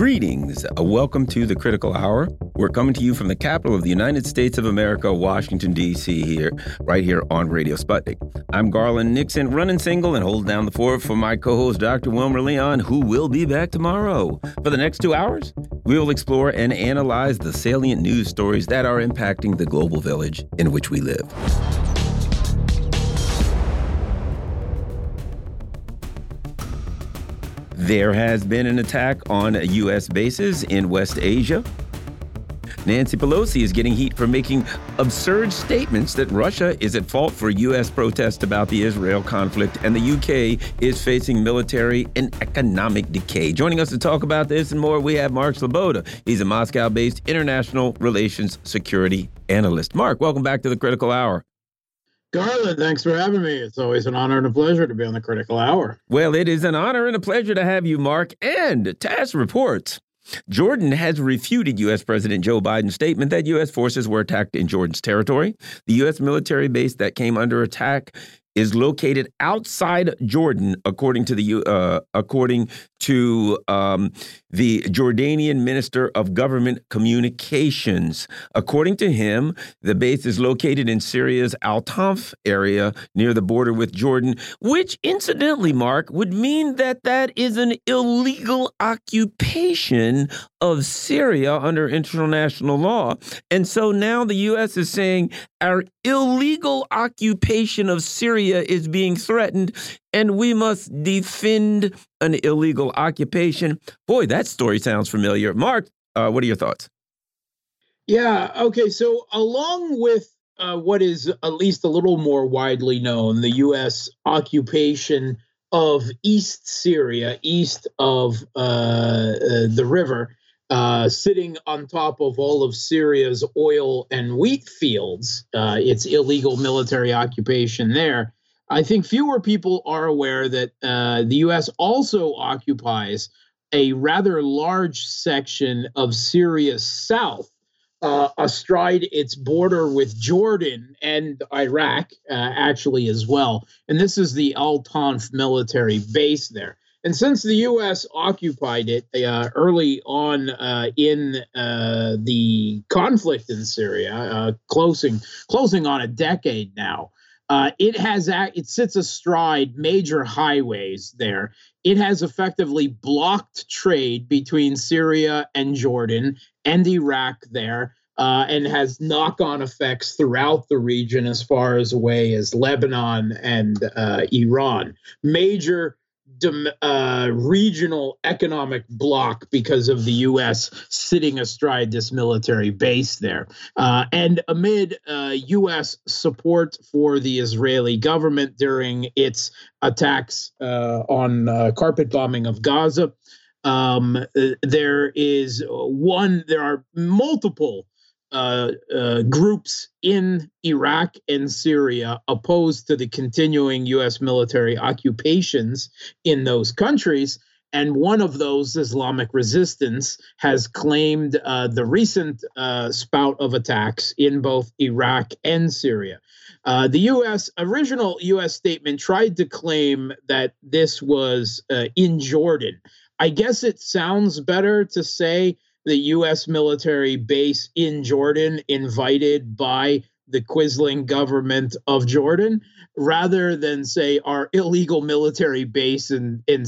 Greetings. Uh, welcome to the Critical Hour. We're coming to you from the capital of the United States of America, Washington, D.C., here, right here on Radio Sputnik. I'm Garland Nixon, running single and holding down the fort for my co host, Dr. Wilmer Leon, who will be back tomorrow. For the next two hours, we will explore and analyze the salient news stories that are impacting the global village in which we live. There has been an attack on U.S. bases in West Asia. Nancy Pelosi is getting heat for making absurd statements that Russia is at fault for U.S. protests about the Israel conflict, and the U.K. is facing military and economic decay. Joining us to talk about this and more, we have Mark Sleboda. He's a Moscow based international relations security analyst. Mark, welcome back to the Critical Hour. Garland, thanks for having me. It's always an honor and a pleasure to be on the Critical Hour. Well, it is an honor and a pleasure to have you, Mark. And TASS reports Jordan has refuted U.S. President Joe Biden's statement that U.S. forces were attacked in Jordan's territory. The U.S. military base that came under attack is located outside Jordan, according to the uh, according to um, the Jordanian Minister of Government Communications. According to him, the base is located in Syria's Al Tanf area near the border with Jordan, which, incidentally, Mark, would mean that that is an illegal occupation of Syria under international law. And so now the U.S. is saying our illegal occupation of Syria is being threatened and we must defend an illegal occupation. Boy, that story sounds familiar. Mark, uh, what are your thoughts? Yeah, okay. So, along with uh, what is at least a little more widely known, the U.S. occupation of East Syria, east of uh, uh, the river, uh, sitting on top of all of Syria's oil and wheat fields, uh, its illegal military occupation there. I think fewer people are aware that uh, the U.S. also occupies a rather large section of Syria's south, uh, astride its border with Jordan and Iraq, uh, actually, as well. And this is the Al Tanf military base there. And since the U.S. occupied it uh, early on uh, in uh, the conflict in Syria, closing closing on a decade now, uh, it has it sits astride major highways there. It has effectively blocked trade between Syria and Jordan and Iraq there, uh, and has knock-on effects throughout the region as far as away as Lebanon and uh, Iran. Major uh, regional economic bloc because of the U.S. sitting astride this military base there. Uh, and amid uh, U.S. support for the Israeli government during its attacks uh, on uh, carpet bombing of Gaza, um, uh, there is one, there are multiple uh, uh, groups in Iraq and Syria opposed to the continuing U.S. military occupations in those countries. And one of those, Islamic resistance, has claimed uh, the recent uh, spout of attacks in both Iraq and Syria. Uh, the U.S. original U.S. statement tried to claim that this was uh, in Jordan. I guess it sounds better to say the U.S. military base in Jordan invited by the Quisling government of Jordan, rather than say our illegal military base in in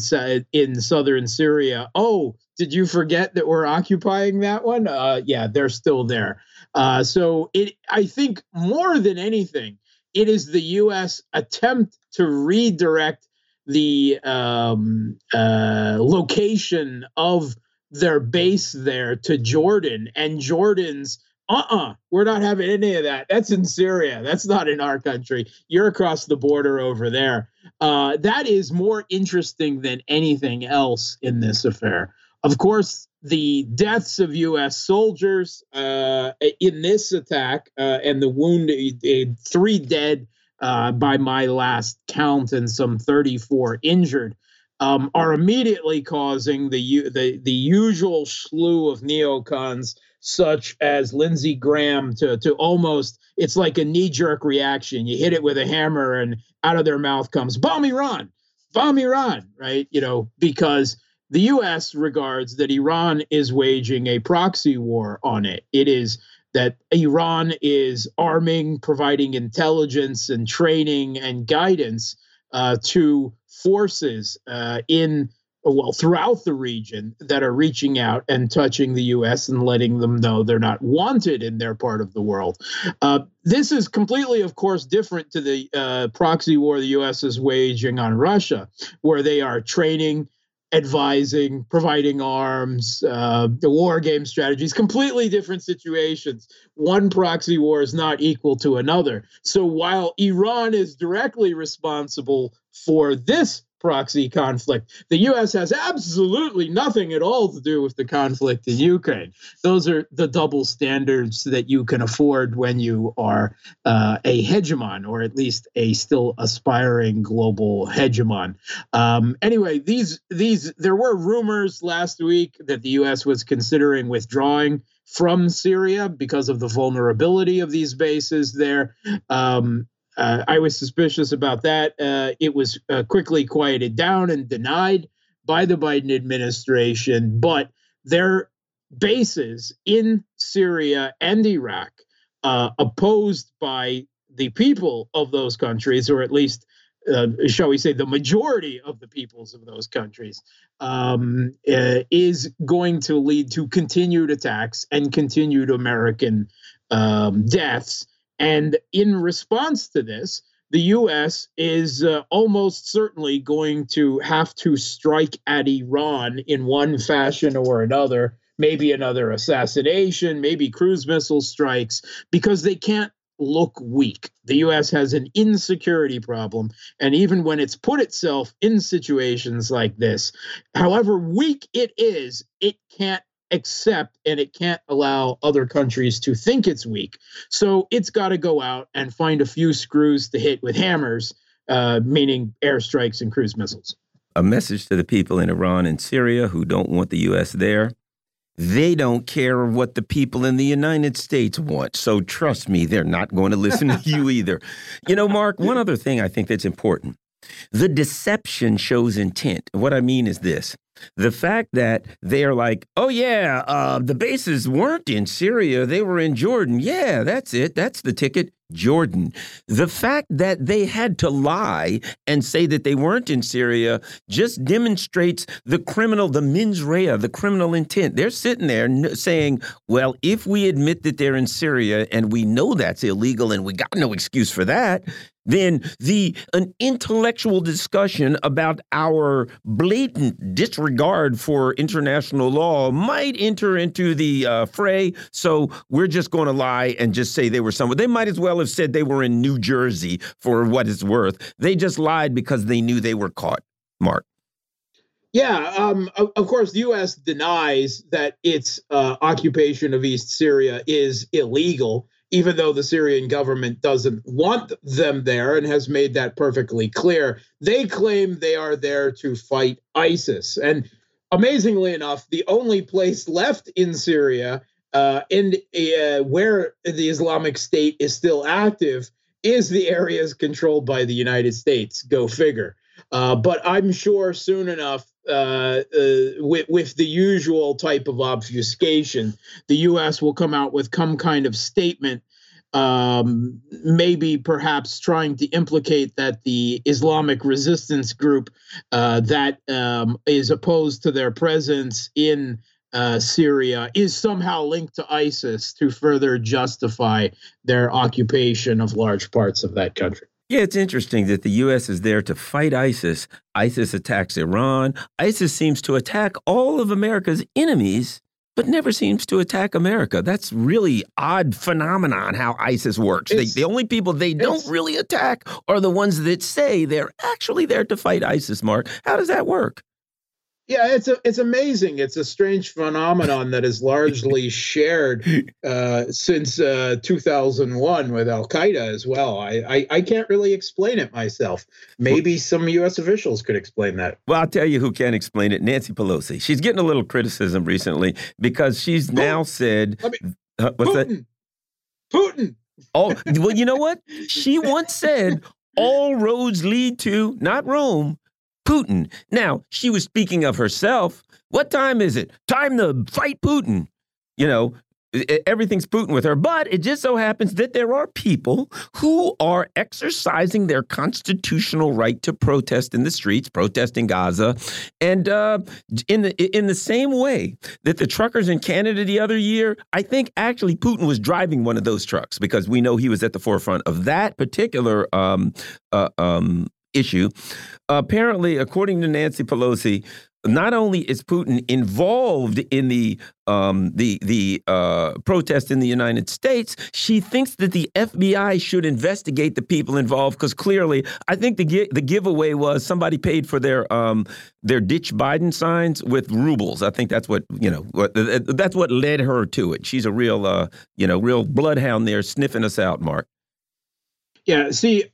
in southern Syria. Oh, did you forget that we're occupying that one? Uh, yeah, they're still there. Uh, so it, I think, more than anything, it is the U.S. attempt to redirect the um, uh, location of their base there to Jordan, and Jordan's uh-uh we're not having any of that. That's in syria. That's not in our country. You're across the border over there. Uh, that is more interesting than anything else in this affair. Of course the deaths of u.s soldiers uh, in this attack uh, and the wounded uh, three dead uh, by my last count and some 34 injured um, are immediately causing the, the the usual slew of neocons such as Lindsey Graham to to almost it's like a knee jerk reaction. You hit it with a hammer and out of their mouth comes bomb Iran, bomb Iran, right? You know because the U.S. regards that Iran is waging a proxy war on it. It is that Iran is arming, providing intelligence and training and guidance uh, to forces uh, in well throughout the region that are reaching out and touching the U.S. and letting them know they're not wanted in their part of the world. Uh, this is completely, of course, different to the uh, proxy war the U.S. is waging on Russia, where they are training advising, providing arms, uh, the war game strategies, completely different situations. One proxy war is not equal to another. So while Iran is directly responsible for this proxy conflict. The U.S. has absolutely nothing at all to do with the conflict in Ukraine. Those are the double standards that you can afford when you are uh, a hegemon, or at least a still aspiring global hegemon. Um, anyway, these these there were rumors last week that the U.S. was considering withdrawing from Syria because of the vulnerability of these bases there. Um, uh, I was suspicious about that. Uh, it was uh, quickly quieted down and denied by the Biden administration, but their bases in Syria and Iraq, uh, opposed by the people of those countries, or at least, uh, shall we say, the majority of the peoples of those countries, um, uh, is going to lead to continued attacks and continued American um, deaths and in response to this, the U.S. is uh, almost certainly going to have to strike at Iran in one fashion or another, maybe another assassination, maybe cruise missile strikes, because they can't look weak. The U.S. has an insecurity problem. And even when it's put itself in situations like this, however weak it is, it can't accept and it can't allow other countries to think it's weak. So it's got to go out and find a few screws to hit with hammers, uh, meaning airstrikes and cruise missiles. A message to the people in Iran and Syria who don't want the U.S. there. They don't care what the people in the United States want. So trust me, they're not going to listen to you either. You know, Mark, one other thing I think that's important the deception shows intent. What I mean is this the fact that they're like, oh, yeah, uh, the bases weren't in Syria, they were in Jordan. Yeah, that's it. That's the ticket. Jordan. The fact that they had to lie and say that they weren't in Syria just demonstrates the criminal, the mens rea, the criminal intent. They're sitting there saying, well, if we admit that they're in Syria and we know that's illegal and we got no excuse for that, then the an intellectual discussion about our blatant disregard for international law might enter into the uh, fray. So we're just going to lie and just say they were somewhere. They might as well have said they were in New Jersey for what it's worth. They just lied because they knew they were caught. Mark. Yeah, um, of course, the U.S. denies that its uh, occupation of East Syria is illegal even though the Syrian government doesn't want them there and has made that perfectly clear, they claim they are there to fight ISIS. And amazingly enough, the only place left in Syria uh, in uh, where the Islamic State is still active is the areas controlled by the United States. Go figure. Uh, but I'm sure soon enough, uh, uh, with, with the usual type of obfuscation, the U.S. will come out with some kind of statement, um, maybe perhaps trying to implicate that the Islamic resistance group uh, that um, is opposed to their presence in uh, Syria is somehow linked to ISIS to further justify their occupation of large parts of that country. Yeah, it's interesting that the U.S. is there to fight ISIS. ISIS attacks Iran. ISIS seems to attack all of America's enemies, but never seems to attack America. That's really odd phenomenon how ISIS works. They, the only people they don't really attack are the ones that say they're actually there to fight ISIS, Mark. How does that work? Yeah, it's a, it's amazing. It's a strange phenomenon that is largely shared uh, since uh, 2001 with Al Qaeda as well. I, I, I can't really explain it myself. Maybe some U.S. officials could explain that. Well, I'll tell you who can explain it: Nancy Pelosi. She's getting a little criticism recently because she's Putin. now said, me, uh, "What's Putin. that?" Putin. Oh, well, you know what? She once said, "All roads lead to not Rome, Putin. Now, she was speaking of herself. What time is it? Time to fight Putin. You know, everything's Putin with her. But it just so happens that there are people who are exercising their constitutional right to protest in the streets, protesting Gaza, and uh, in the in the same way that the truckers in Canada the other year, I think actually Putin was driving one of those trucks because we know he was at the forefront of that particular um, uh, um, issue. apparently, according to Nancy Pelosi, not only is Putin involved in the um, the the uh, protest in the United States, she thinks that the FBI should investigate the people involved because clearly, I think the the giveaway was somebody paid for their um, their ditch Biden signs with rubles. I think that's what you know. What, that's what led her to it. She's a real uh, you know real bloodhound there, sniffing us out, Mark. Yeah. See,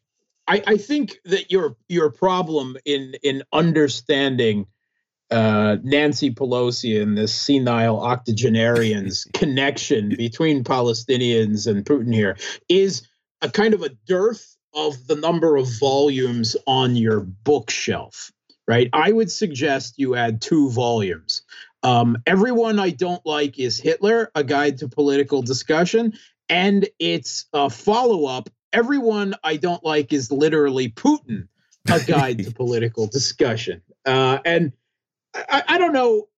I, I think that your your problem in in understanding uh, Nancy Pelosi and the senile octogenarians connection between Palestinians and Putin here is a kind of a dearth of the number of volumes on your bookshelf, right? I would suggest you add two volumes. Um, Everyone I Don't Like is Hitler, A Guide to Political Discussion, and its a follow up, Everyone I Don't Like is Literally Putin, A Guide to Political Discussion. Uh, and I, I don't know.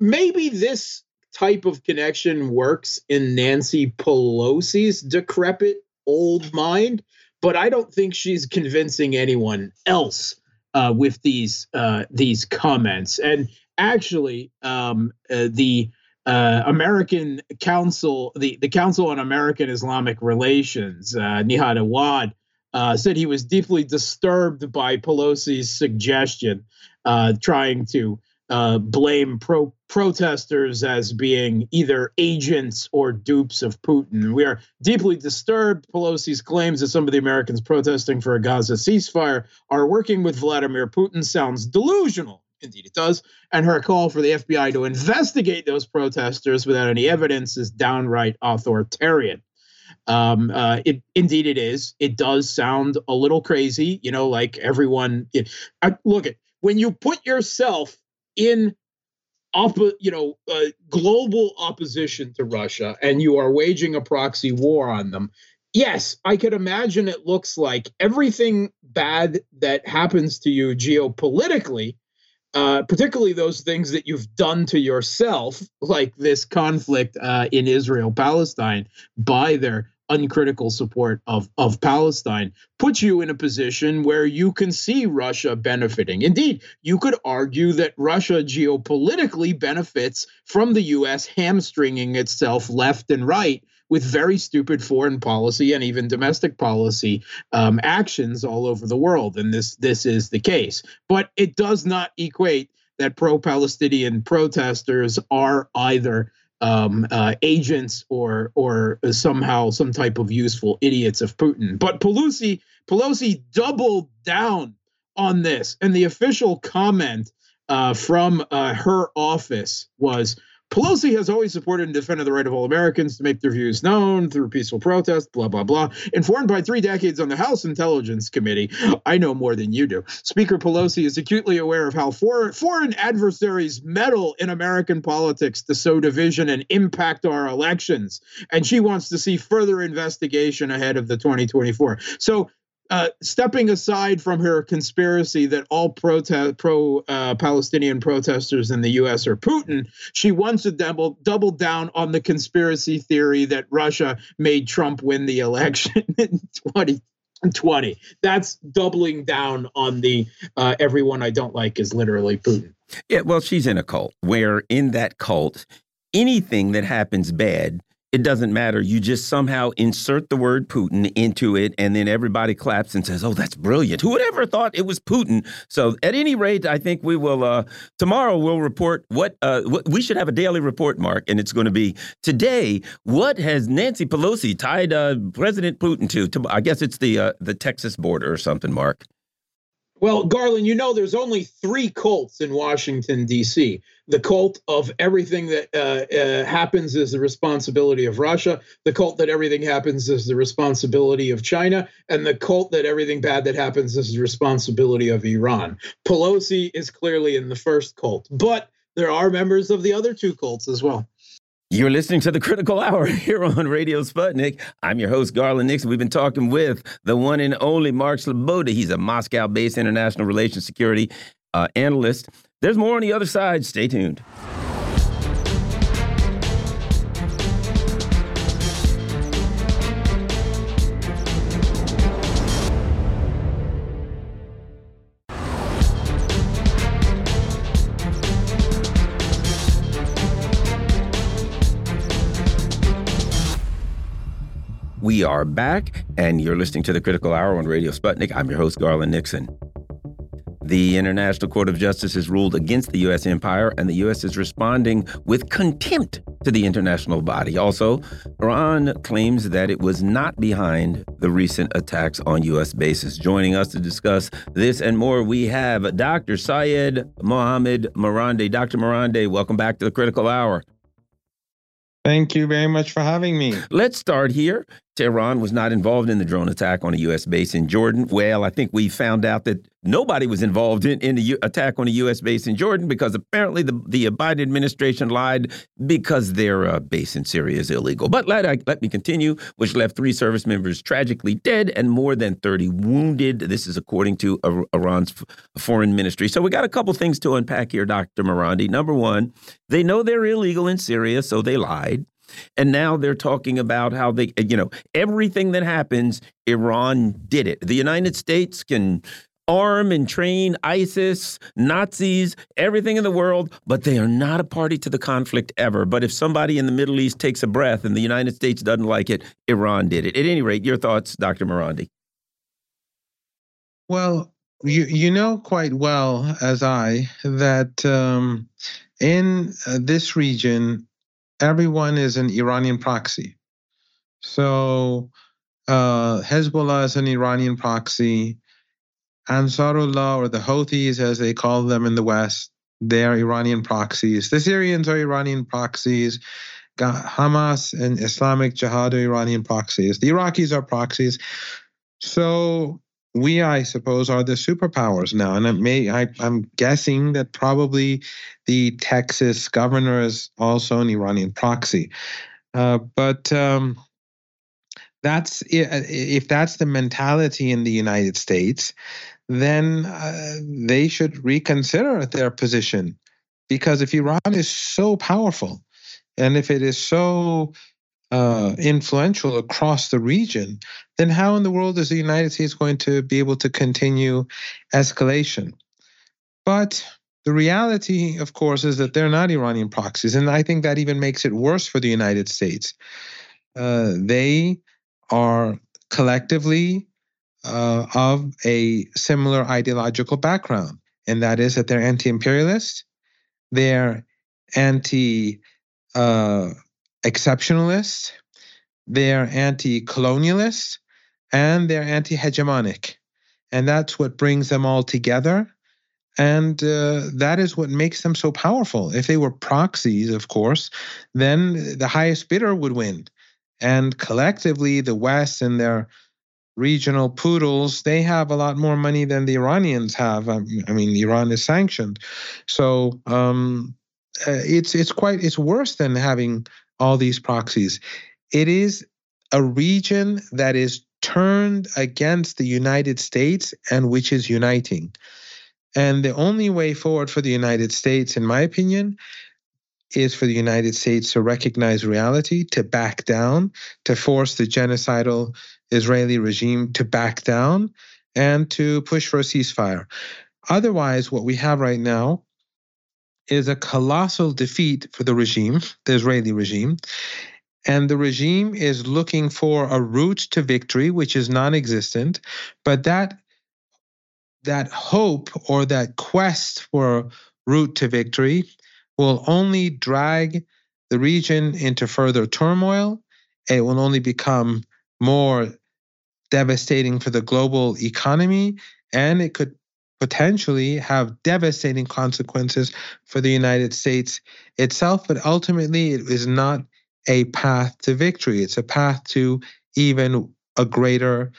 Maybe this type of connection works in Nancy Pelosi's decrepit old mind, but I don't think she's convincing anyone else uh, with these uh, these comments. And actually, um, uh, the uh, American Council, the, the Council on American Islamic Relations, uh, Nihad Awad, uh, said he was deeply disturbed by Pelosi's suggestion, uh, trying to uh, blame pro- protesters as being either agents or dupes of Putin. We are deeply disturbed. Pelosi's claims that some of the Americans protesting for a Gaza ceasefire are working with Vladimir Putin sounds delusional. Indeed, it does. And her call for the FBI to investigate those protesters without any evidence is downright authoritarian. Um, uh, it indeed it is. It does sound a little crazy, you know, like everyone. It, I, look at when you put yourself in you know uh, global opposition to Russia and you are waging a proxy war on them yes i could imagine it looks like everything bad that happens to you geopolitically uh, particularly those things that you've done to yourself, like this conflict uh, in Israel Palestine, by their uncritical support of, of Palestine puts you in a position where you can see Russia benefiting. Indeed, you could argue that Russia geopolitically benefits from the US hamstringing itself left and right with very stupid foreign policy and even domestic policy um, actions all over the world. And this this is the case. But it does not equate that pro-Palestinian protesters are either um, uh, agents or or somehow some type of useful idiots of Putin. But Pelosi Pelosi doubled down on this, and the official comment uh, from uh, her office was Pelosi has always supported and defended the right of all Americans to make their views known through peaceful protest, blah, blah, blah. Informed by three decades on the House Intelligence Committee, I know more than you do. Speaker Pelosi is acutely aware of how for, foreign adversaries meddle in American politics to sow division and impact our elections. And she wants to see further investigation ahead of the 2024. So uh, stepping aside from her conspiracy that all pro uh, Palestinian protesters in the U.S. are Putin, she wants to double double down on the conspiracy theory that Russia made Trump win the election in 2020. That's doubling down on the uh, everyone I don't like is literally Putin. Yeah, well, she's in a cult where in that cult, anything that happens bad it doesn't matter. You just somehow insert the word Putin into it, and then everybody claps and says, "Oh, that's brilliant." Who would ever thought it was Putin? So, at any rate, I think we will uh, tomorrow. We'll report what, uh, what we should have a daily report, Mark, and it's going to be today. What has Nancy Pelosi tied uh, President Putin to? to? I guess it's the uh, the Texas border or something, Mark. Well, Garland, you know there's only three cults in Washington, D.C. The cult of everything that uh, uh, happens is the responsibility of Russia, the cult that everything happens is the responsibility of China, and the cult that everything bad that happens is the responsibility of Iran. Pelosi is clearly in the first cult, but there are members of the other two cults as well. You're listening to the Critical Hour here on Radio Sputnik. I'm your host, Garland Nixon. We've been talking with the one and only Mark Sleboda. He's a Moscow based international relations security uh, analyst. There's more on the other side. Stay tuned. We are back, and you're listening to the Critical Hour on Radio Sputnik. I'm your host, Garland Nixon. The International Court of Justice has ruled against the U.S. empire, and the U.S. is responding with contempt to the international body. Also, Iran claims that it was not behind the recent attacks on U.S. bases. Joining us to discuss this and more, we have Dr. Syed Mohammed Marandi. Dr. Marandi, welcome back to the Critical Hour. Thank you very much for having me. Let's start here. Tehran was not involved in the drone attack on a U.S. base in Jordan. Well, I think we found out that nobody was involved in, in the U attack on a U.S. base in Jordan because apparently the, the Biden administration lied because their uh, base in Syria is illegal. But let, I, let me continue, which left three service members tragically dead and more than 30 wounded. This is according to Iran's foreign ministry. So we got a couple things to unpack here, Dr. Marandi. Number one, they know they're illegal in Syria, so they lied. And now they're talking about how they, you know, everything that happens, Iran did it. The United States can arm and train ISIS, Nazis, everything in the world, but they are not a party to the conflict ever. But if somebody in the Middle East takes a breath and the United States doesn't like it, Iran did it. At any rate, your thoughts, Dr. Marandi? Well, you you know quite well as I that um, in uh, this region everyone is an Iranian proxy. So uh, Hezbollah is an Iranian proxy. Ansarullah, or the Houthis, as they call them in the West, they are Iranian proxies. The Syrians are Iranian proxies. Hamas and Islamic Jihad are Iranian proxies. The Iraqis are proxies. So we, I suppose, are the superpowers now. And it may, I, I'm guessing that probably the Texas governor is also an Iranian proxy. Uh, but um, that's if that's the mentality in the United States, then uh, they should reconsider their position. Because if Iran is so powerful, and if it is so uh, influential across the region, then how in the world is the United States going to be able to continue escalation? But the reality, of course, is that they're not Iranian proxies. And I think that even makes it worse for the United States. Uh, they are collectively uh, of a similar ideological background, and that is that they're anti imperialist, they're anti uh, exceptionalist, they're anti colonialist, and they're anti hegemonic. And that's what brings them all together. And uh, that is what makes them so powerful. If they were proxies, of course, then the highest bidder would win. And collectively, the West and their regional poodles, they have a lot more money than the Iranians have. I mean, Iran is sanctioned. So um, uh, it's it's quite it's worse than having all these proxies. It is a region that is turned against the United States and which is uniting. And the only way forward for the United States, in my opinion, is for the United States to recognize reality, to back down, to force the genocidal Israeli regime to back down, and to push for a ceasefire. Otherwise, what we have right now is a colossal defeat for the regime, the Israeli regime. And the regime is looking for a route to victory, which is non existent. But that, that hope or that quest for a route to victory will only drag the region into further turmoil. It will only become more devastating for the global economy. And it could potentially have devastating consequences for the United States itself. But ultimately, it is not a path to victory. It's a path to even a greater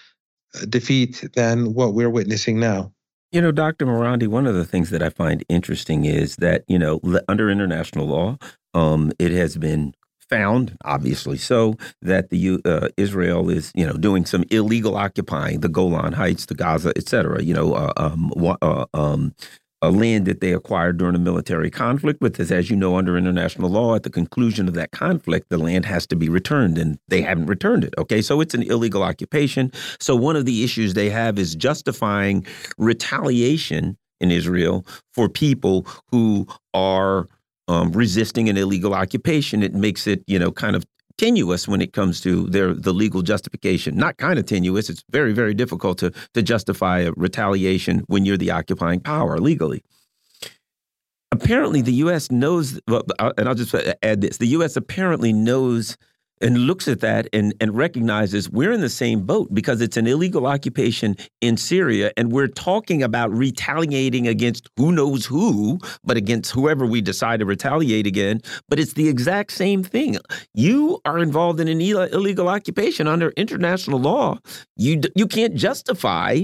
uh, defeat than what we're witnessing now. You know, Dr. Marandi, one of the things that I find interesting is that, you know, under international law, um, it has been found, obviously so, that the uh, Israel is, you know, doing some illegal occupying the Golan Heights, the Gaza, et cetera. You know, uh, um, uh, um, a land that they acquired during a military conflict. But as, as you know, under international law, at the conclusion of that conflict, the land has to be returned, and they haven't returned it. Okay, so it's an illegal occupation. So one of the issues they have is justifying retaliation in Israel for people who are um, resisting an illegal occupation. It makes it, you know, kind of tenuous when it comes to their the legal justification. Not kind of tenuous. It's very very difficult to to justify a retaliation when you're the occupying power legally. Apparently, the U.S. knows, and I'll just add this: the U.S. apparently knows and looks at that and, and recognizes we're in the same boat because it's an illegal occupation in Syria and we're talking about retaliating against who knows who, but against whoever we decide to retaliate again. But it's the exact same thing. You are involved in an illegal occupation under international law. You you can't justify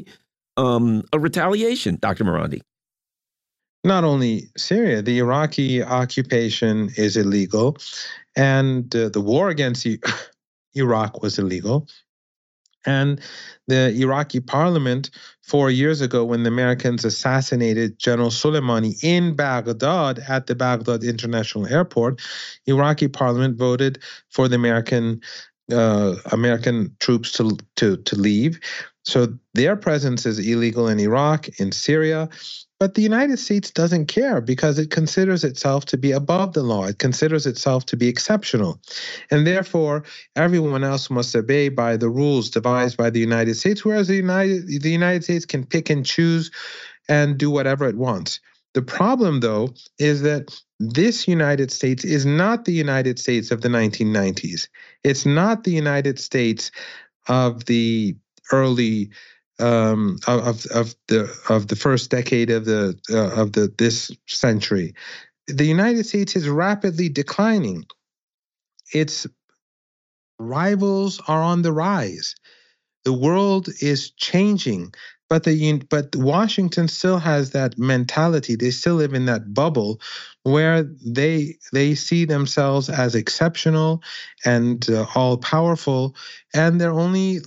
um, a retaliation, Dr. Marandi not only Syria, the Iraqi occupation is illegal, and uh, the war against Iraq was illegal. And the Iraqi parliament, four years ago, when the Americans assassinated General Soleimani in Baghdad at the Baghdad International Airport, Iraqi parliament voted for the American uh, American troops to to to leave. So their presence is illegal in Iraq, in Syria, but the United States doesn't care because it considers itself to be above the law. It considers itself to be exceptional. And therefore, everyone else must obey by the rules devised by the United States, whereas the United, the United States can pick and choose and do whatever it wants. The problem, though, is that this United States is not the United States of the 1990s. It's not the United States of the early um, of of the of the first decade of the uh, of the this century. The United States is rapidly declining. Its rivals are on the rise. The world is changing, but the but Washington still has that mentality. They still live in that bubble where they they see themselves as exceptional and uh, all powerful, and they're only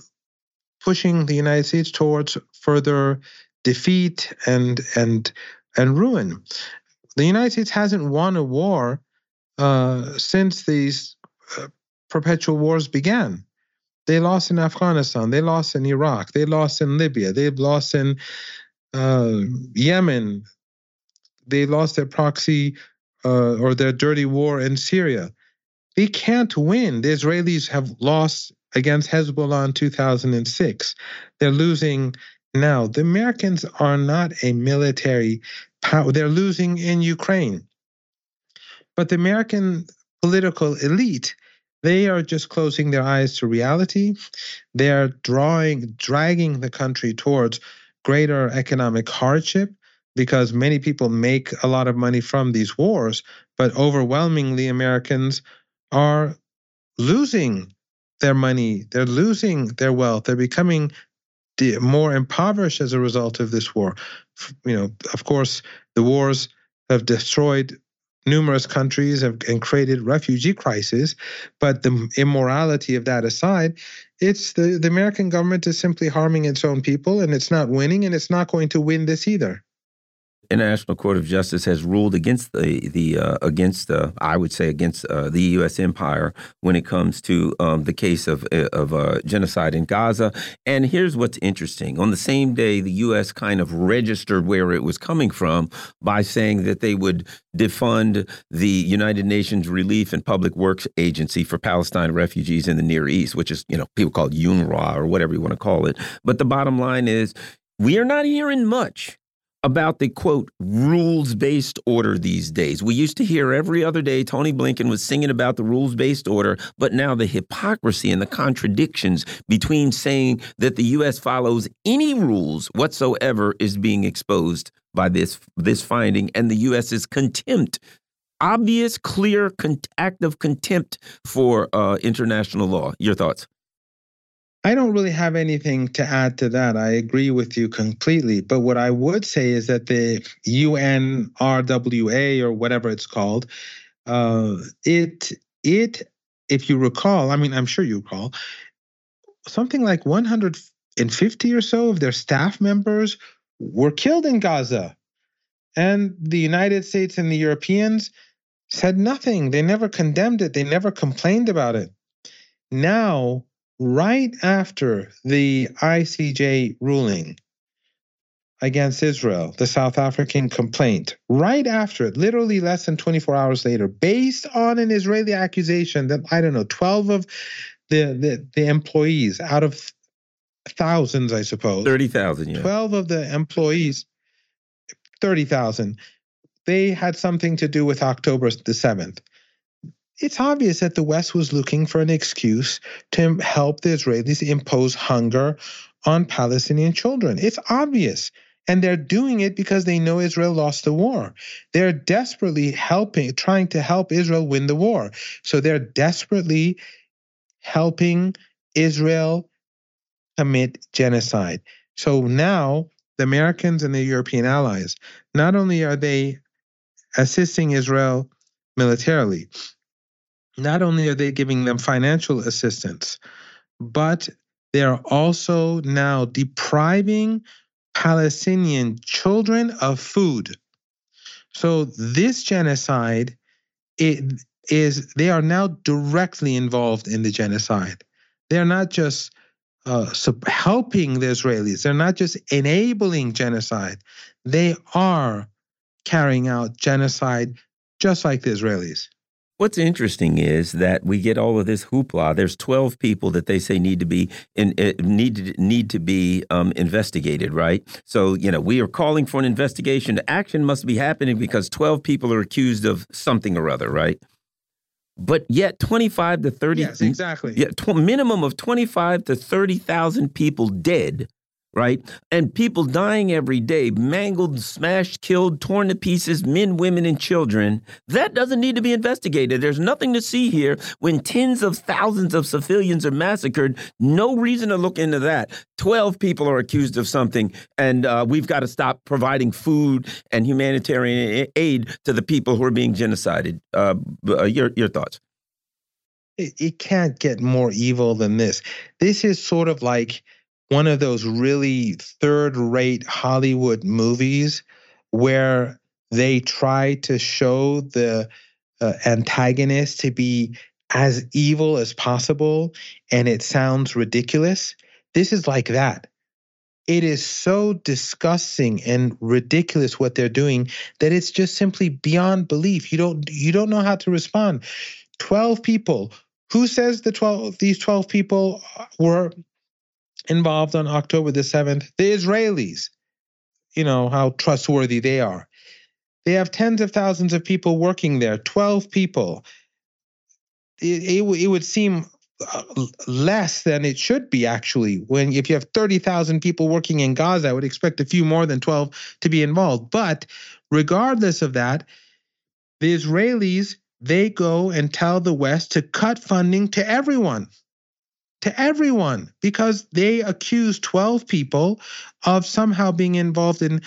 pushing the United States towards further defeat and and and ruin. The United States hasn't won a war uh, since these uh, perpetual wars began. They lost in Afghanistan. They lost in Iraq. They lost in Libya. They've lost in uh, Yemen. They lost their proxy uh, or their dirty war in Syria. They can't win. The Israelis have lost against Hezbollah in 2006. They're losing now. The Americans are not a military power, they're losing in Ukraine. But the American political elite, they are just closing their eyes to reality. They are drawing, dragging the country towards greater economic hardship because many people make a lot of money from these wars, but overwhelmingly Americans are losing their money, they're losing their wealth, they're becoming more impoverished as a result of this war. You know, of course, the wars have destroyed numerous countries and created refugee crises. But the immorality of that aside, it's the, the American government is simply harming its own people and it's not winning and it's not going to win this either. International Court of Justice has ruled against the the uh, against uh, I would say against uh, the U.S. empire when it comes to um, the case of uh, of uh, genocide in Gaza. And here's what's interesting: on the same day, the U.S. kind of registered where it was coming from by saying that they would defund the United Nations Relief and Public Works Agency for Palestine refugees in the Near East, which is you know people call it UNRWA or whatever you want to call it. But the bottom line is, we are not hearing much about the quote rules based order these days. We used to hear every other day Tony Blinken was singing about the rules based order, but now the hypocrisy and the contradictions between saying that the U.S. follows any rules whatsoever is being exposed by this this finding and the U.S.'s contempt. Obvious, clear act of contempt for uh, international law. Your thoughts? I don't really have anything to add to that. I agree with you completely. But what I would say is that the UNRWA or whatever it's called, uh, it it if you recall, I mean, I'm sure you recall, something like 150 or so of their staff members were killed in Gaza, and the United States and the Europeans said nothing. They never condemned it. They never complained about it. Now right after the ICJ ruling against Israel, the South African complaint, right after it, literally less than 24 hours later, based on an Israeli accusation that, I don't know, 12 of the, the, the employees out of thousands, I suppose. 30,000, yeah. 12 of the employees, 30,000, they had something to do with October the 7th it's obvious that the West was looking for an excuse to help the Israelis impose hunger on Palestinian children. It's obvious. And they're doing it because they know Israel lost the war. They're desperately helping, trying to help Israel win the war. So they're desperately helping Israel commit genocide. So now the Americans and the European allies, not only are they assisting Israel militarily, not only are they giving them financial assistance, but they're also now depriving Palestinian children of food. So this genocide it is they are now directly involved in the genocide. They're not just uh, helping the Israelis. They're not just enabling genocide. They are carrying out genocide just like the Israelis. What's interesting is that we get all of this hoopla. There's 12 people that they say need to be in, uh, need need to be um, investigated, right? So you know we are calling for an investigation. Action must be happening because 12 people are accused of something or other, right? But yet 25 to 30 Yes, exactly. Yeah, minimum of 25 to 30,000 people dead right? And people dying every day, mangled, smashed, killed, torn to pieces, men, women, and children. That doesn't need to be investigated. There's nothing to see here when tens of thousands of civilians are massacred. No reason to look into that. 12 people are accused of something, and uh, we've got to stop providing food and humanitarian aid to the people who are being genocided. Uh, uh, your, your thoughts? It, it can't get more evil than this. This is sort of like one of those really third rate Hollywood movies where they try to show the uh, antagonist to be as evil as possible and it sounds ridiculous. This is like that. It is so disgusting and ridiculous what they're doing that it's just simply beyond belief. You don't you don't know how to respond. 12 people. Who says the 12 these 12 people were involved on October the 7th, the Israelis, you know, how trustworthy they are. They have tens of thousands of people working there, 12 people. It, it, it would seem uh, less than it should be actually when if you have 30,000 people working in Gaza I would expect a few more than 12 to be involved but regardless of that the Israelis they go and tell the west to cut funding to everyone to everyone because they accused 12 people of somehow being involved in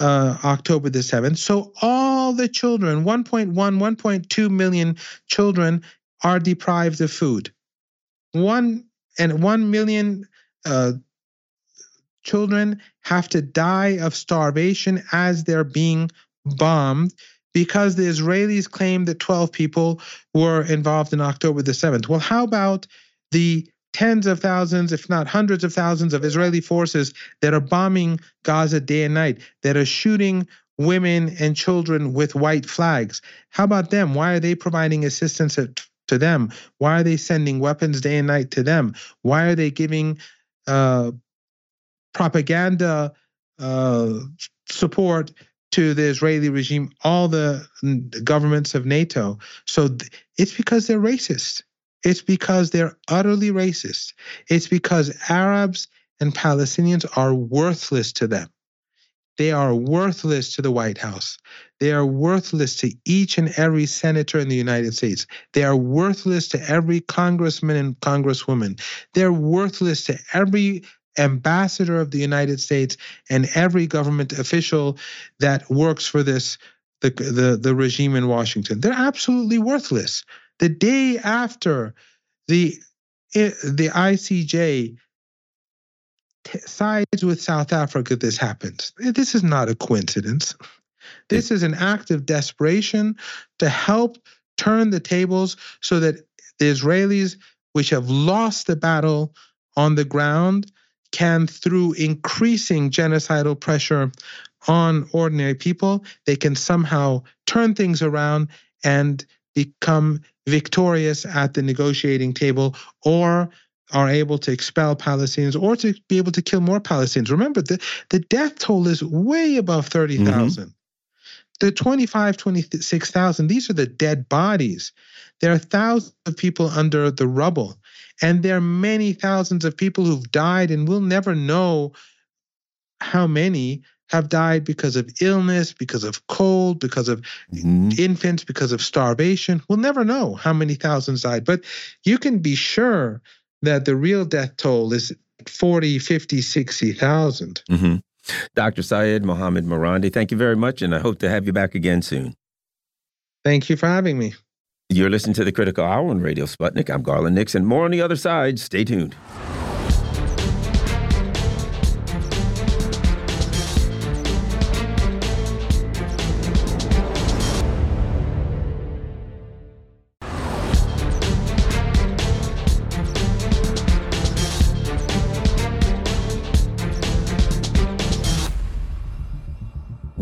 uh, October the 7th. So all the children, 1.1, 1.2 million children, are deprived of food. One and 1 million uh, children have to die of starvation as they're being bombed because the Israelis claim that 12 people were involved in October the 7th. Well, how about the tens of thousands, if not hundreds of thousands, of Israeli forces that are bombing Gaza day and night, that are shooting women and children with white flags. How about them? Why are they providing assistance to them? Why are they sending weapons day and night to them? Why are they giving uh, propaganda uh, support to the Israeli regime, all the governments of NATO. So it's because they're racist. It's because they're utterly racist. It's because Arabs and Palestinians are worthless to them. They are worthless to the White House. They are worthless to each and every senator in the United States. They are worthless to every congressman and congresswoman. They're worthless to every ambassador of the United States and every government official that works for this the the, the regime in Washington. They're absolutely worthless. The day after the the ICJ sides with South Africa, this happens. This is not a coincidence. This is an act of desperation to help turn the tables so that the Israelis, which have lost the battle on the ground, can, through increasing genocidal pressure on ordinary people, they can somehow turn things around and become victorious at the negotiating table or are able to expel Palestinians or to be able to kill more Palestinians. Remember, the, the death toll is way above 30,000. Mm-hmm. The 25, 26,000, these are the dead bodies. There are thousands of people under the rubble. And there are many thousands of people who've died, and we'll never know how many have died because of illness, because of cold, because of mm-hmm. infants, because of starvation. We'll never know how many thousands died, but you can be sure that the real death toll is 40, 50, 60,000. Mm-hmm. Dr. Syed Mohammed Marandi, thank you very much, and I hope to have you back again soon. Thank you for having me. You're listening to the Critical Hour on Radio Sputnik. I'm Garland Nixon. More on the other side. Stay tuned.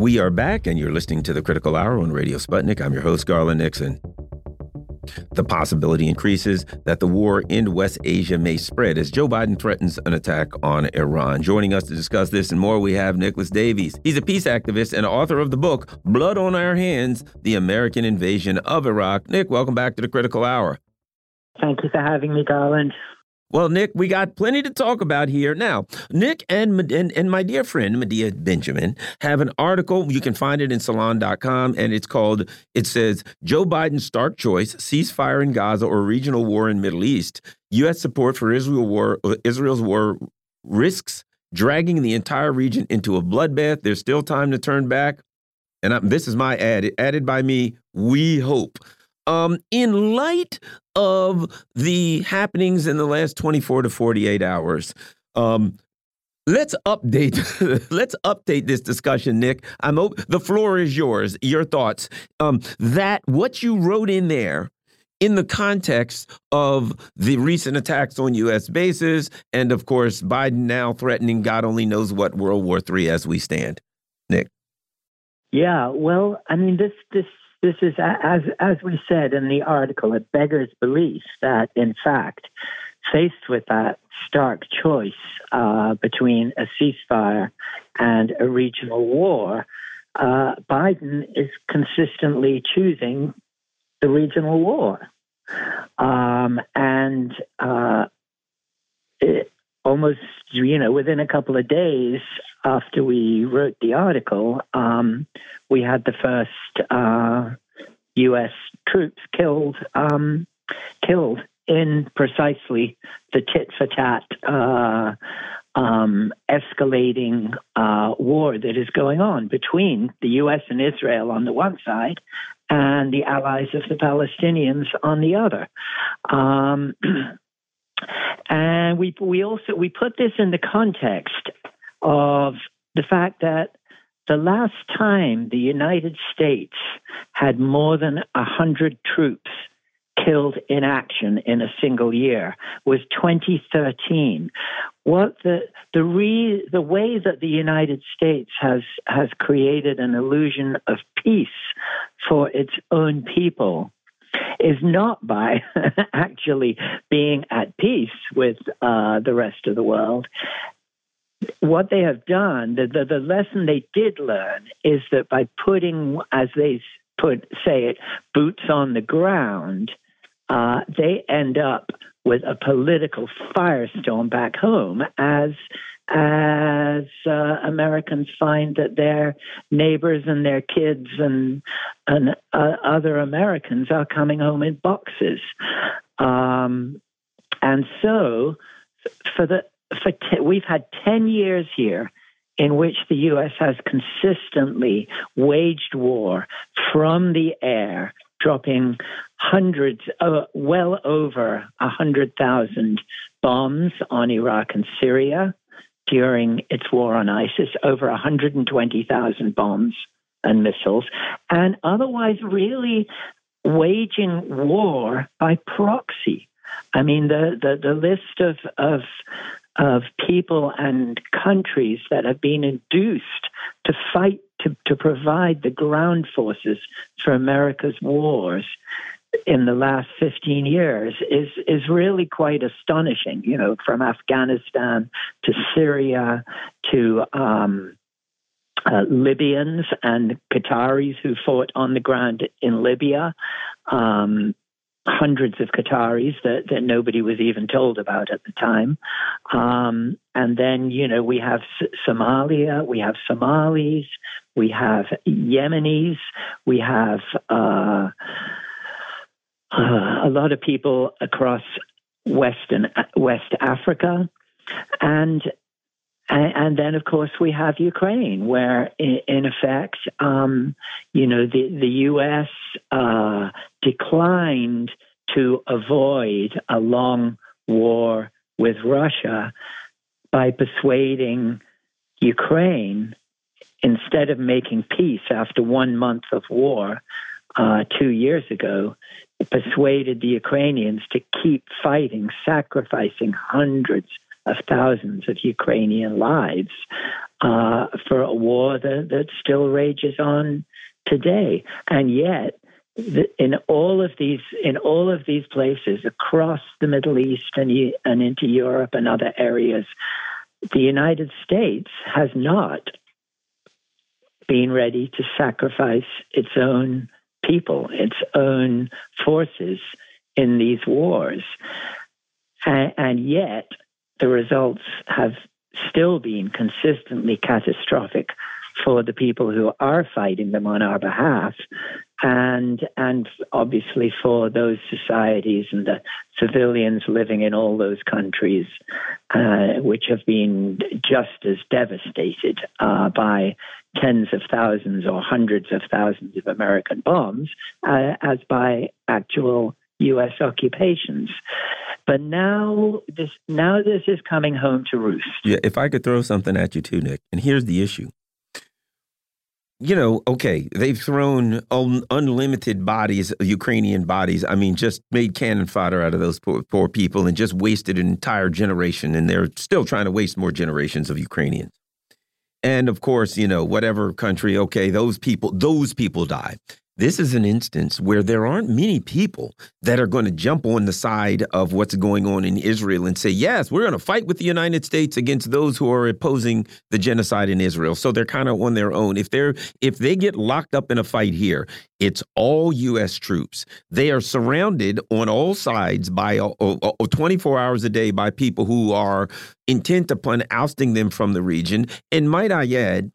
We are back, and you're listening to the Critical Hour on Radio Sputnik. I'm your host, Garland Nixon. The possibility increases that the war in West Asia may spread as Joe Biden threatens an attack on Iran. Joining us to discuss this and more, we have Nicholas Davies. He's a peace activist and author of the book Blood on Our Hands The American Invasion of Iraq. Nick, welcome back to the Critical Hour. Thank you for having me, Garland. Well, Nick, we got plenty to talk about here. Now, Nick and, and, and my dear friend, Medea Benjamin, have an article. You can find it in salon.com, and it's called, it says, Joe Biden's stark choice, ceasefire in Gaza or regional war in Middle East. U.S. support for Israel war, uh, Israel's war risks dragging the entire region into a bloodbath. There's still time to turn back. And I, this is my ad, added by me, we hope. Um, in light of the happenings in the last 24 to 48 hours, um, let's update let's update this discussion nick. I'm the floor is yours your thoughts. Um, that what you wrote in there in the context of the recent attacks on u.s bases and of course biden now threatening god only knows what world war iii as we stand. Nick. Yeah well i mean this this this is, as, as we said in the article, it beggars belief that, in fact, faced with that stark choice uh, between a ceasefire and a regional war, uh, Biden is consistently choosing the regional war. Um, and uh, it, almost, you know, within a couple of days after we wrote the article, um, we had the first uh, U.S. troops killed um, killed in precisely the tit for tat uh, um, escalating uh, war that is going on between the U.S. and Israel on the one side and the allies of the Palestinians on the other. Um, and we we also we put this in the context of the fact that the last time the United States had more than 100 troops killed in action in a single year was 2013. What the the re, the way that the United States has has created an illusion of peace for its own people is not by actually being at peace with uh, the rest of the world. What they have done, the, the, the lesson they did learn is that by putting, as they put say it, boots on the ground, uh, they end up with a political firestorm back home as as uh, Americans find that their neighbors and their kids and and uh, other Americans are coming home in boxes, um, and so for the for we've had ten years here in which the U.S. has consistently waged war from the air, dropping hundreds, uh, well over a hundred thousand bombs on Iraq and Syria during its war on ISIS, over 120,000 bombs and missiles, and otherwise really waging war by proxy. I mean, the, the, the list of, of, of people and countries that have been induced to fight to, to provide the ground forces for America's wars in the last 15 years is is really quite astonishing. You know, from Afghanistan to Syria to um, uh, Libyans and Qataris who fought on the ground in Libya. Um, hundreds of Qataris that, that nobody was even told about at the time. Um, and then, you know, we have Somalia, we have Somalis, we have Yemenis, we have uh, uh, a lot of people across Western West Africa, and and then of course we have Ukraine, where in, effect, um, you know, the the U.S. Uh, declined to avoid a long war with Russia by persuading Ukraine instead of making peace after one month of war uh, two years ago persuaded the Ukrainians to keep fighting, sacrificing hundreds of thousands of Ukrainian lives uh, for a war that, that still rages on today. And yet, in all of these in all of these places across the Middle East and, and into Europe and other areas, the United States has not been ready to sacrifice its own people, its own forces in these wars. And, and yet, the results have still been consistently catastrophic for the people who are fighting them on our behalf and and obviously for those societies and the civilians living in all those countries uh, which have been just as devastated uh, by tens of thousands or hundreds of thousands of American bombs uh, as by actual U.S. occupations. But now this now this is coming home to roost. Yeah, if I could throw something at you too, Nick, and here's the issue. You know, okay, they've thrown un unlimited bodies, Ukrainian bodies. I mean, just made cannon fodder out of those poor, poor people and just wasted an entire generation. And they're still trying to waste more generations of Ukrainians. And of course, you know, whatever country, okay, those people, those people die. This is an instance where there aren't many people that are going to jump on the side of what's going on in Israel and say, yes, we're going to fight with the United States against those who are opposing the genocide in Israel. So they're kind of on their own. If they're if they get locked up in a fight here, it's all U.S. troops. They are surrounded on all sides by uh, uh, uh 24 hours a day by people who are intent upon ousting them from the region. And might I add,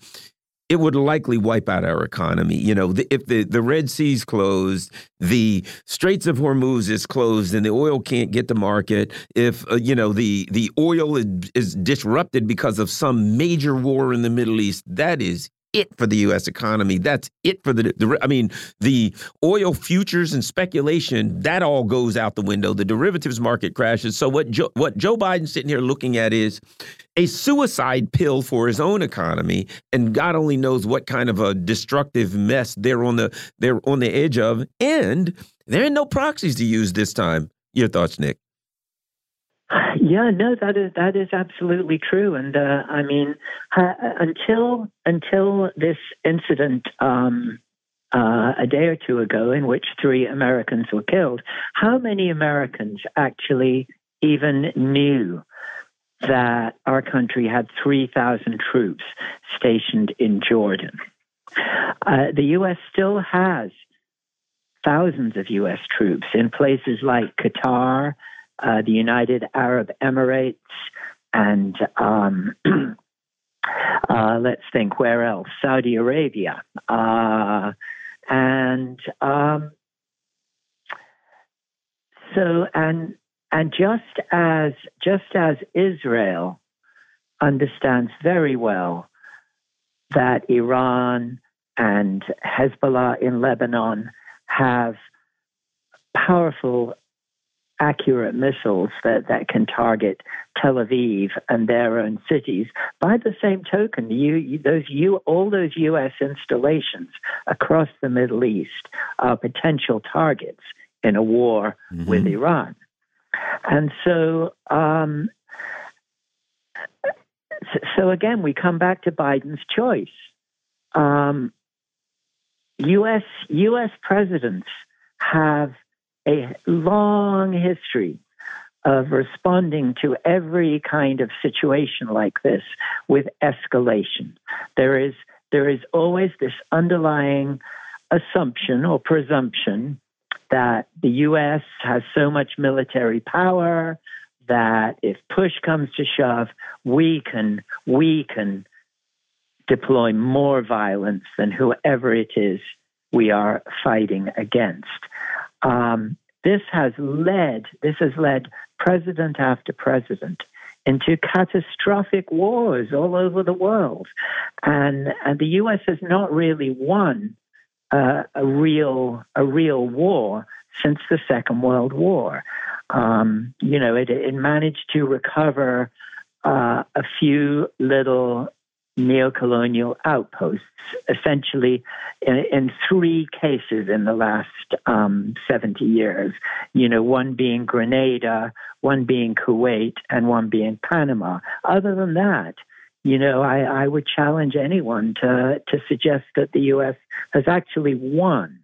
it would likely wipe out our economy. You know, the, if the, the Red Sea's closed, the Straits of Hormuz is closed, and the oil can't get to market, if, uh, you know, the, the oil is, is disrupted because of some major war in the Middle East, that is it for the U.S. economy. That's it for the, the, I mean, the oil futures and speculation that all goes out the window. The derivatives market crashes. So what Joe, what Joe Biden's sitting here looking at is a suicide pill for his own economy, and God only knows what kind of a destructive mess they're on the they're on the edge of. And there ain't no proxies to use this time. Your thoughts, Nick? Yeah, no, that is that is absolutely true, and uh, I mean, until until this incident um, uh, a day or two ago, in which three Americans were killed, how many Americans actually even knew that our country had 3,000 troops stationed in Jordan. Uh, the U.S. still has thousands of U.S. troops in places like Qatar, uh, the United Arab Emirates, and um, uh, let's think where else? Saudi Arabia. Uh, and um, so, and and just as just as Israel understands very well that Iran and Hezbollah in Lebanon have powerful, accurate missiles that, that can target Tel Aviv and their own cities. By the same token, you, you, those you, all those U.S. installations across the Middle East are potential targets in a war mm-hmm. with Iran. And so, um, so again, we come back to Biden's choice. Um, U.S. U.S. presidents have a long history of responding to every kind of situation like this with escalation. There is there is always this underlying assumption or presumption that the U.S. has so much military power that if push comes to shove, we can we can deploy more violence than whoever it is we are fighting against. Um, this has led this has led president after president into catastrophic wars all over the world, and and the U.S. has not really won uh, a real a real war since the Second World War. Um, you know, it, it, managed to recover uh, a few little neocolonial outposts, essentially in, in three cases in the last um, 70 years. You know, one being Grenada, one being Kuwait, and one being Panama. Other than that, you know, I, I would challenge anyone to to suggest that the U.S. has actually won.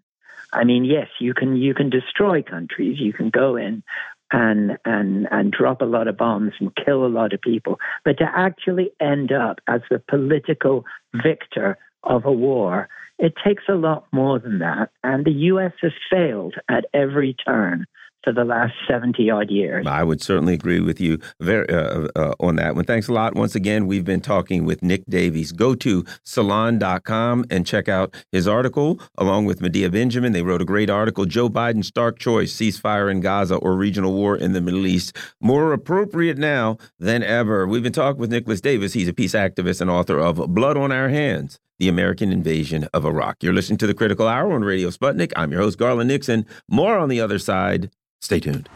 I mean, yes, you can you can destroy countries, you can go in and and and drop a lot of bombs and kill a lot of people, but to actually end up as the political victor of a war, it takes a lot more than that. And the U.S. has failed at every turn for the last 70 odd years. I would certainly agree with you very, uh, uh, on that one. Thanks a lot. Once again, we've been talking with Nick Davies. Go to salon.com and check out his article along with Medea Benjamin. They wrote a great article Joe Biden's stark choice ceasefire in Gaza or regional war in the Middle East. More appropriate now than ever. We've been talking with Nicholas Davies. He's a peace activist and author of Blood on Our Hands the American invasion of Iraq. You're listening to the Critical Hour on Radio Sputnik. I'm your host, Garland Nixon. More on the other side. Stay tuned.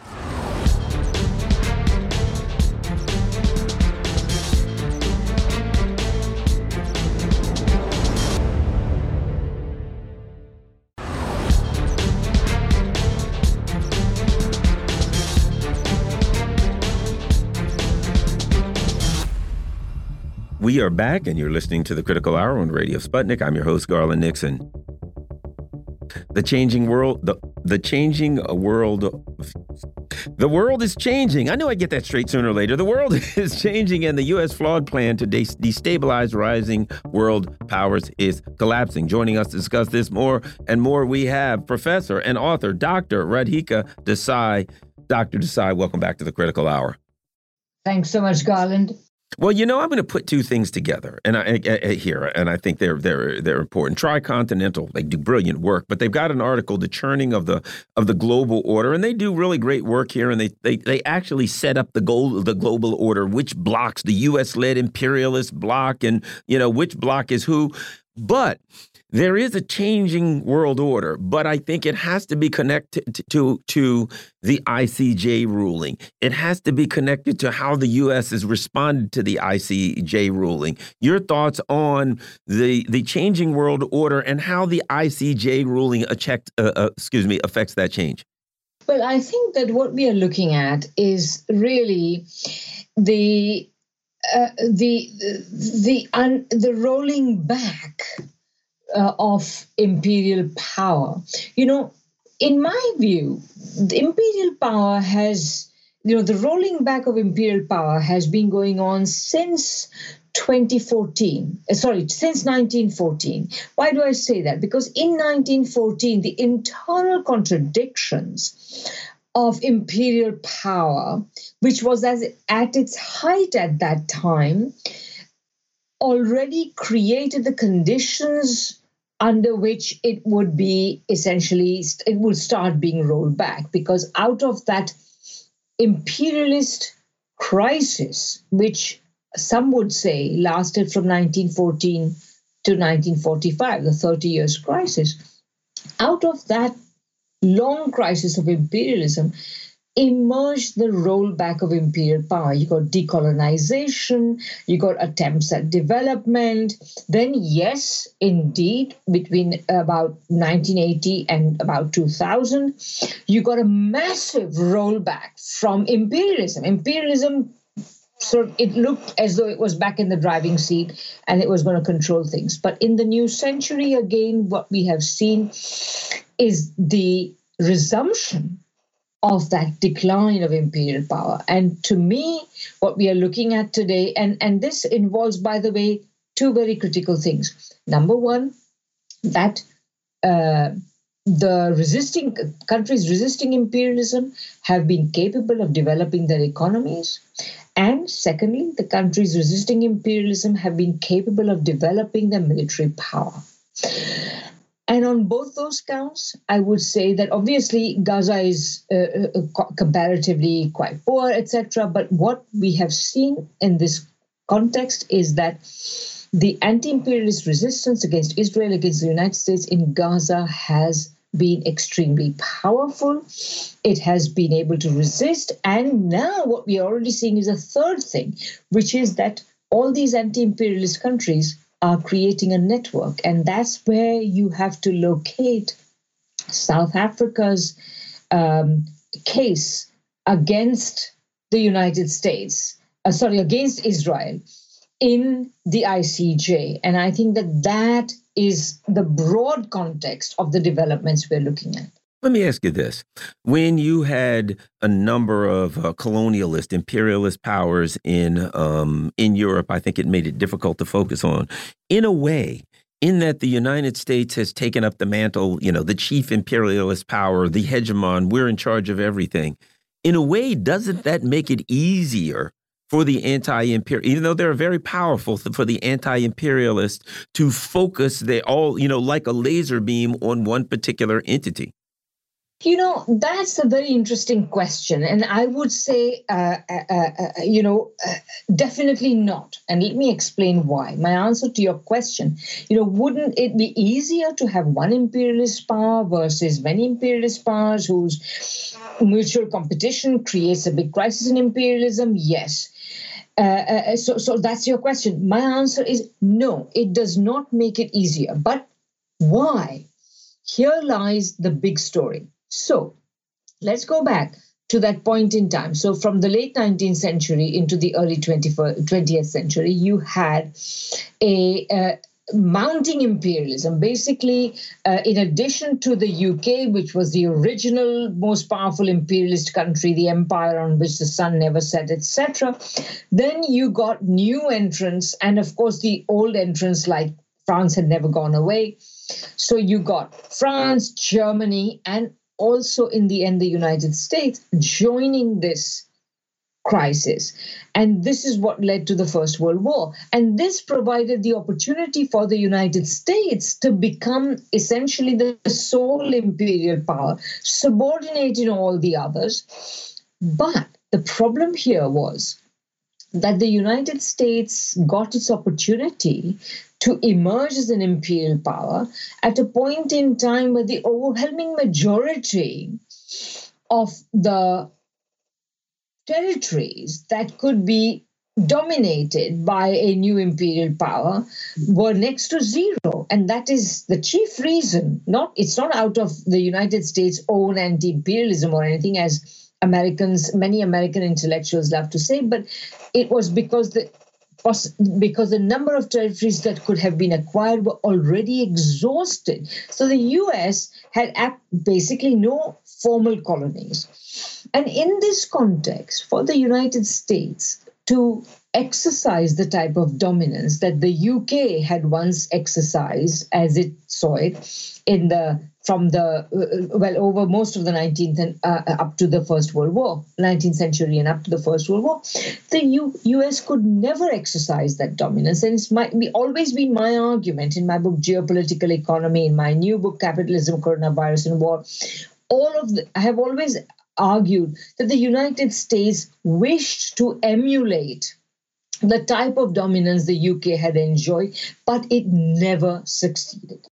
We are back, and you're listening to the Critical Hour on Radio Sputnik. I'm your host, Garland Nixon. The changing world, the, the changing world, the world is changing. I know I get that straight sooner or later. The world is changing, and the U.S. flawed plan to de destabilize rising world powers is collapsing. Joining us to discuss this more and more, we have Professor and author Dr. Radhika Desai. Dr. Desai, welcome back to the Critical Hour. Thanks so much, Garland. Well, you know, I'm going to put two things together, and I, I, I, here, and I think they're they're they're important. Tricontinental, they do brilliant work, but they've got an article, "The Churning of the of the Global Order," and they do really great work here, and they they they actually set up the goal of the global order, which blocks the U.S. led imperialist bloc, and you know which bloc is who. But there is a changing world order, but I think it has to be connected to, to the ICJ ruling. It has to be connected to how the U.S. has responded to the ICJ ruling. Your thoughts on the the changing world order and how the ICJ ruling uh, uh, excuse me, affects that change? Well, I think that what we are looking at is really the uh, the the the, the rolling back uh, of imperial power. You know, in my view, the imperial power has you know, the rolling back of imperial power has been going on since 2014 uh, sorry since 1914 why do i say that because in 1914 the internal contradictions of imperial power which was as at its height at that time already created the conditions under which it would be essentially it would start being rolled back because out of that imperialist crisis which some would say lasted from 1914 to 1945 the 30 years crisis out of that long crisis of imperialism emerged the rollback of imperial power. You got decolonization, you got attempts at development. Then, yes, indeed, between about 1980 and about 2000, you got a massive rollback from imperialism. Imperialism so it looked as though it was back in the driving seat and it was going to control things. But in the new century, again, what we have seen is the resumption of that decline of imperial power. And to me, what we are looking at today, and, and this involves, by the way, two very critical things. Number one, that uh, the resisting countries resisting imperialism have been capable of developing their economies. And secondly, the countries resisting imperialism have been capable of developing their military power. And on both those counts, I would say that obviously Gaza is uh, uh comparatively quite poor, etc. But what we have seen in this context is that the anti imperialist resistance against Israel, against the United States in Gaza has been extremely powerful. It has been able to resist. And now what we are already seeing is a third thing, which is that all these anti imperialist countries are creating a network. And that's where you have to locate South Africa's um, case against the United States, uh, sorry, against Israel in the ICJ. And I think that that is the broad context of the developments we're looking at. Let me ask you this. When you had a number of uh, colonialist, imperialist powers in um, in Europe, I think it made it difficult to focus on. In a way, in that the United States has taken up the mantle, you know, the chief imperialist power, the hegemon, we're in charge of everything. In a way, doesn't that make it easier for the anti-imperial, even though they're very powerful for the anti-imperialists to focus they all, you know, like a laser beam on one particular entity? You know, that's a very interesting question. And I would say, uh, uh, uh, uh you know, uh, definitely not. And let me explain why. My answer to your question, you know, wouldn't it be easier to have one imperialist power versus many imperialist powers whose mutual competition creates a big crisis in imperialism? Yes. Uh, so, so that's your question. My answer is no, it does not make it easier. But why? Here lies the big story so let's go back to that point in time. So, from the late 19th century into the early 20th century, you had a uh, mounting imperialism. Basically, uh, in addition to the UK, which was the original most powerful imperialist country, the empire on which the sun never set, etc., then you got new entrants, and of course, the old entrants like France had never gone away. So you got France, Germany, and also in the end the United States joining this crisis. And this is what led to the First World War. And this provided the opportunity for the United States to become essentially the sole imperial power, subordinating all the others. But the problem here was that the United States got its opportunity to emerge as an imperial power at a point in time where the overwhelming majority of the territories that could be dominated by a new imperial power were next to zero. And that is the chief reason. Not it's not out of the united states own anti-imperialism or anything as americans many american intellectuals love to say but it was because the because the number of territories that could have been acquired were already exhausted. So the US had basically no formal colonies. And in this context, for the United States to exercise the type of dominance that the UK had once exercised as it saw it in the from the uh, well over most of the 19th and uh, up to the First World War, 19th century and up to the First World War, the U- U.S. could never exercise that dominance, and it's be, always been my argument in my book Geopolitical Economy, in my new book Capitalism, Coronavirus, and War. All of the, I have always argued that the United States wished to emulate the type of dominance the UK had enjoyed, but it never succeeded.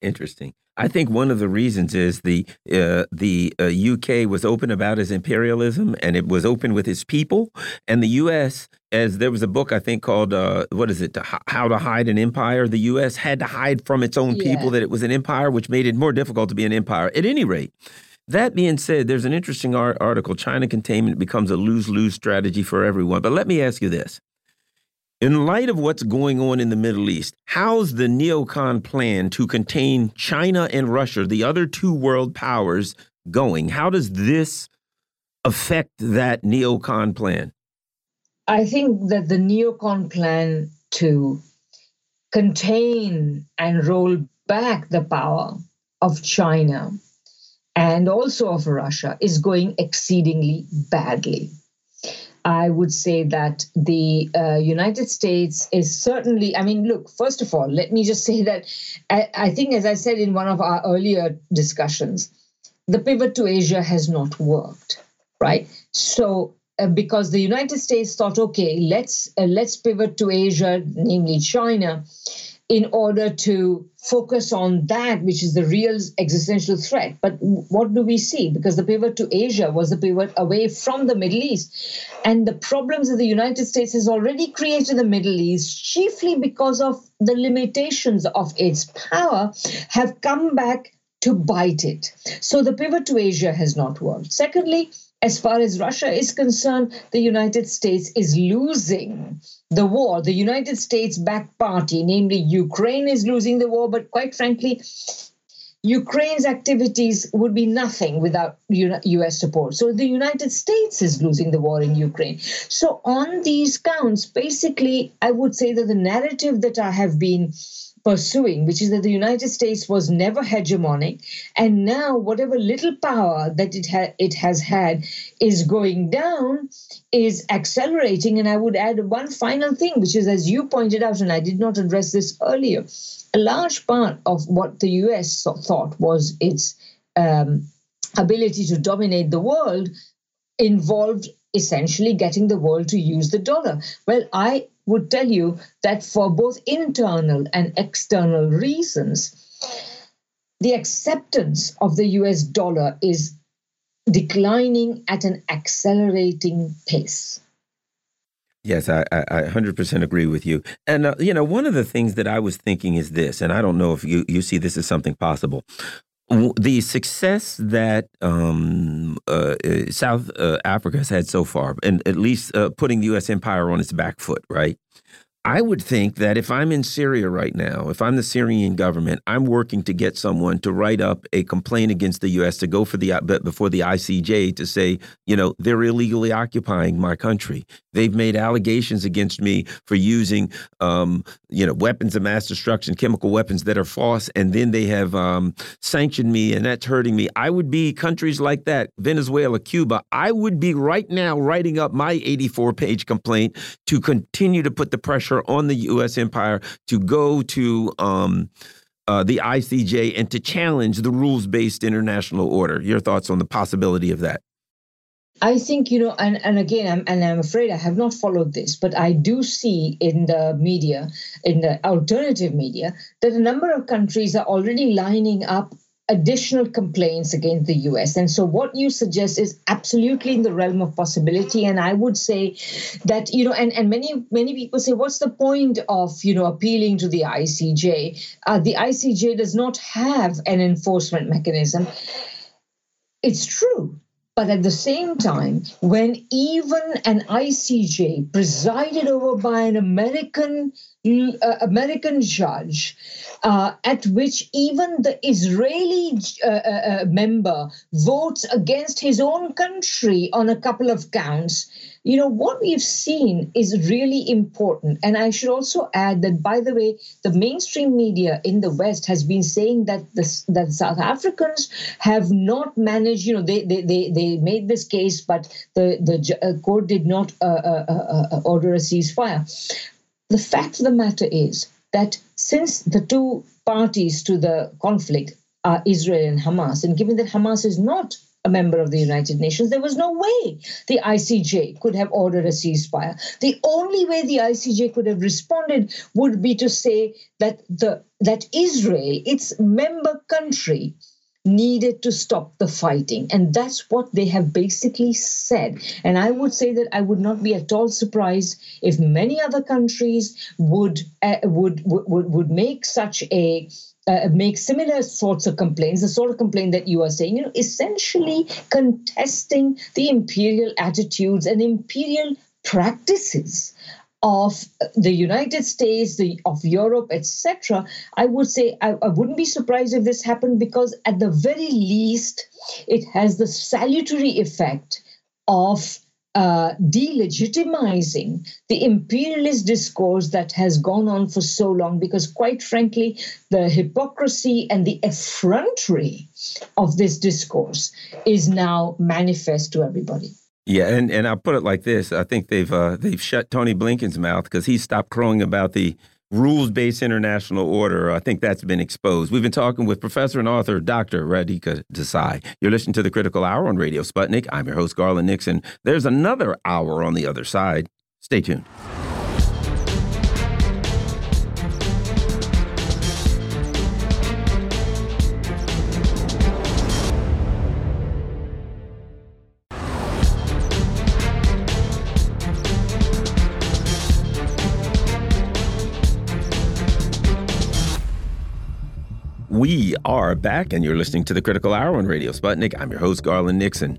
Interesting. I think one of the reasons is the uh, the uh, UK was open about its imperialism and it was open with its people, and the U.S. as there was a book I think called uh, what is it How to Hide an Empire. The U.S. had to hide from its own people that it was an empire, which made it more difficult to be an empire. At any rate. That being said, there's an interesting article. China containment becomes a lose lose strategy for everyone. But let me ask you this in light of what's going on in the Middle East, how's the neocon plan to contain China and Russia, the other two world powers, going? How does this affect that neocon plan? I think that the neocon plan to contain and roll back the power of China and also of Russia is going exceedingly badly. I would say that the uh, United States is certainly, I mean, look, first of all, let me just say that I, I think, as I said in one of our earlier discussions, the pivot to Asia has not worked, right? So, uh, because the United States thought, okay, let's uh, let's pivot to Asia, namely China, in order to focus on that, which is the real existential threat. But what do we see? Because the pivot to Asia was the pivot away from the Middle East. And the problems that the United States has already created in the Middle East, chiefly because of the limitations of its power, have come back to bite it. So the pivot to Asia has not worked. Secondly, as far as Russia is concerned, the United States is losing the war. The United States backed party, namely Ukraine, is losing the war, but quite frankly, Ukraine's activities would be nothing without US support. So the United States is losing the war in Ukraine. So, on these counts, basically, I would say that the narrative that I have been pursuing, which is that the United States was never hegemonic, and now whatever little power that it ha- it has had is going down, is accelerating. And I would add one final thing, which is as you pointed out, and I did not address this earlier, a large part of what the U.S. thought was its um, ability to dominate the world involved essentially getting the world to use the dollar. Well, I would tell you that for both internal and external reasons, the acceptance of the US dollar is declining at an accelerating pace. Yes, I, I, I 100% agree with you. And, uh, you know, one of the things that I was thinking is this, and I don't know if you, you see this as something possible the success that um, uh, uh, South uh, Africa has had so far, and at least uh, putting the U.S. empire on its back foot, right? I would think that if I'm in Syria right now, if I'm the Syrian government, I'm working to get someone to write up a complaint against the U.S. to go for the before the ICJ to say, you know, they're illegally occupying my country. They've made allegations against me for using, um, you know, weapons of mass destruction, chemical weapons that are false, and then they have um, sanctioned me, and that's hurting me. I would be countries like that, Venezuela, Cuba. I would be right now writing up my 84-page complaint to continue to put the pressure on the U.S. empire to go to. Um, uh, the ICJ and to challenge the rules based international order. Your thoughts on the possibility of that? I think, you know, and, and again, I'm, and I'm afraid I have not followed this, but I do see in the media, in the alternative media, that a number of countries are already lining up additional complaints against the US. And so what you suggest is absolutely in the realm of possibility. And I would say that, you know, and, and many, many people say, what's the point of, you know, appealing to the ICJ? Uh, the ICJ does not have an enforcement mechanism. It's true but at the same time, when even an ICJ presided over by an American American judge, uh, at which even the Israeli uh, uh, uh, member votes against his own country on a couple of counts. You know, what we've seen is really important. And I should also add that, by the way, the mainstream media in the West has been saying that the, that South Africans have not managed, you know, they, they, they, they made this case, but the, the court did not order a ceasefire. The fact of the matter is that since the two parties to the conflict are Israel and Hamas, and given that Hamas is not a member of the United Nations, there was no way the ICJ could have ordered a ceasefire. The only way the ICJ could have responded would be to say that the that Israel, its member country, needed to stop the fighting. And that's what they have basically said. And I would say that I would not be at all surprised if many other countries would uh, would, would would make such a uh, make similar sorts of complaints, the sort of complaint that you are saying, you know, essentially contesting the imperial attitudes and imperial practices of the United States, the of Europe, etc., I would say I, I, wouldn't be surprised if this happened because at the very least, it has the salutary effect of uh, delegitimizing the imperialist discourse that has gone on for so long because quite frankly the hypocrisy and the effrontery of this discourse is now manifest to everybody yeah, and, and I'll put it like this: I think they've uh, they've shut Tony Blinken's mouth because he stopped crowing about the rules-based international order. I think that's been exposed. We've been talking with professor and author Dr. Radhika Desai. You're listening to the Critical Hour on Radio Sputnik. I'm your host Garland Nixon. There's another hour on the other side. Stay tuned. We are back, and you're listening to the Critical Hour on Radio Sputnik. I'm your host, Garland Nixon.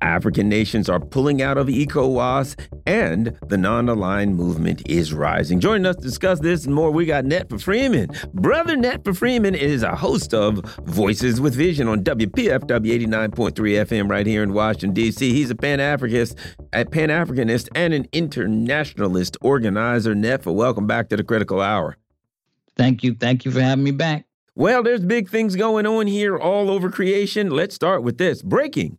African nations are pulling out of ECOWAS, and the non aligned movement is rising. Joining us to discuss this and more, we got Netfa Freeman. Brother Netfa Freeman is a host of Voices with Vision on WPFW 89.3 FM right here in Washington, D.C. He's a Pan Africanist, a Pan Africanist, and an internationalist organizer. Netfa, welcome back to the Critical Hour. Thank you. Thank you for having me back. Well, there's big things going on here all over creation. Let's start with this breaking.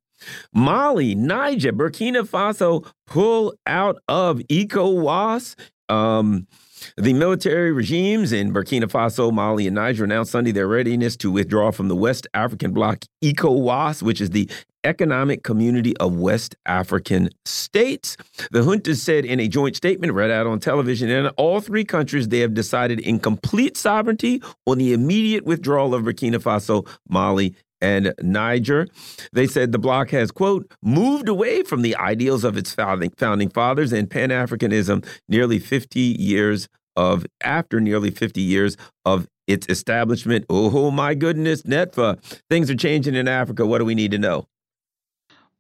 Mali, Niger, Burkina Faso pull out of ECOWAS. Um, the military regimes in Burkina Faso, Mali, and Niger announced Sunday their readiness to withdraw from the West African bloc ECOWAS, which is the Economic Community of West African States. The junta said in a joint statement read out on television in all three countries they have decided in complete sovereignty on the immediate withdrawal of Burkina Faso, Mali, and Niger. They said the bloc has, quote, moved away from the ideals of its founding, founding fathers and Pan Africanism nearly 50 years of, after nearly 50 years of its establishment. Oh, my goodness, Netfa, things are changing in Africa. What do we need to know?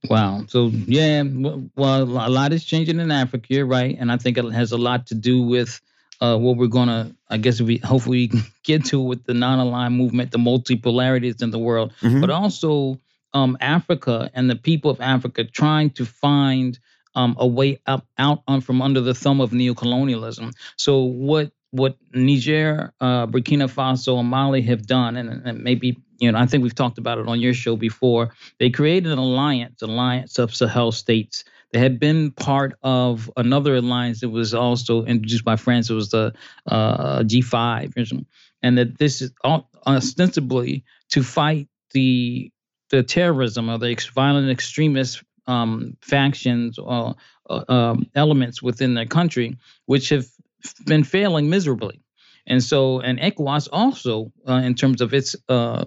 Wow. So yeah, well, a lot is changing in Africa, right? And I think it has a lot to do with uh, what we're gonna, I guess, we hopefully get to with the non-aligned movement, the multipolarities in the world, mm-hmm. but also um, Africa and the people of Africa trying to find um, a way up out on, from under the thumb of neocolonialism. So what what Niger, uh, Burkina Faso, and Mali have done, and, and maybe you know, I think we've talked about it on your show before. They created an alliance, alliance of Sahel states. They had been part of another alliance that was also introduced by France. It was the uh, G5, and that this is ostensibly to fight the the terrorism or the violent extremist um, factions or uh, um, elements within their country, which have been failing miserably. And so, and ECOWAS also, uh, in terms of its uh,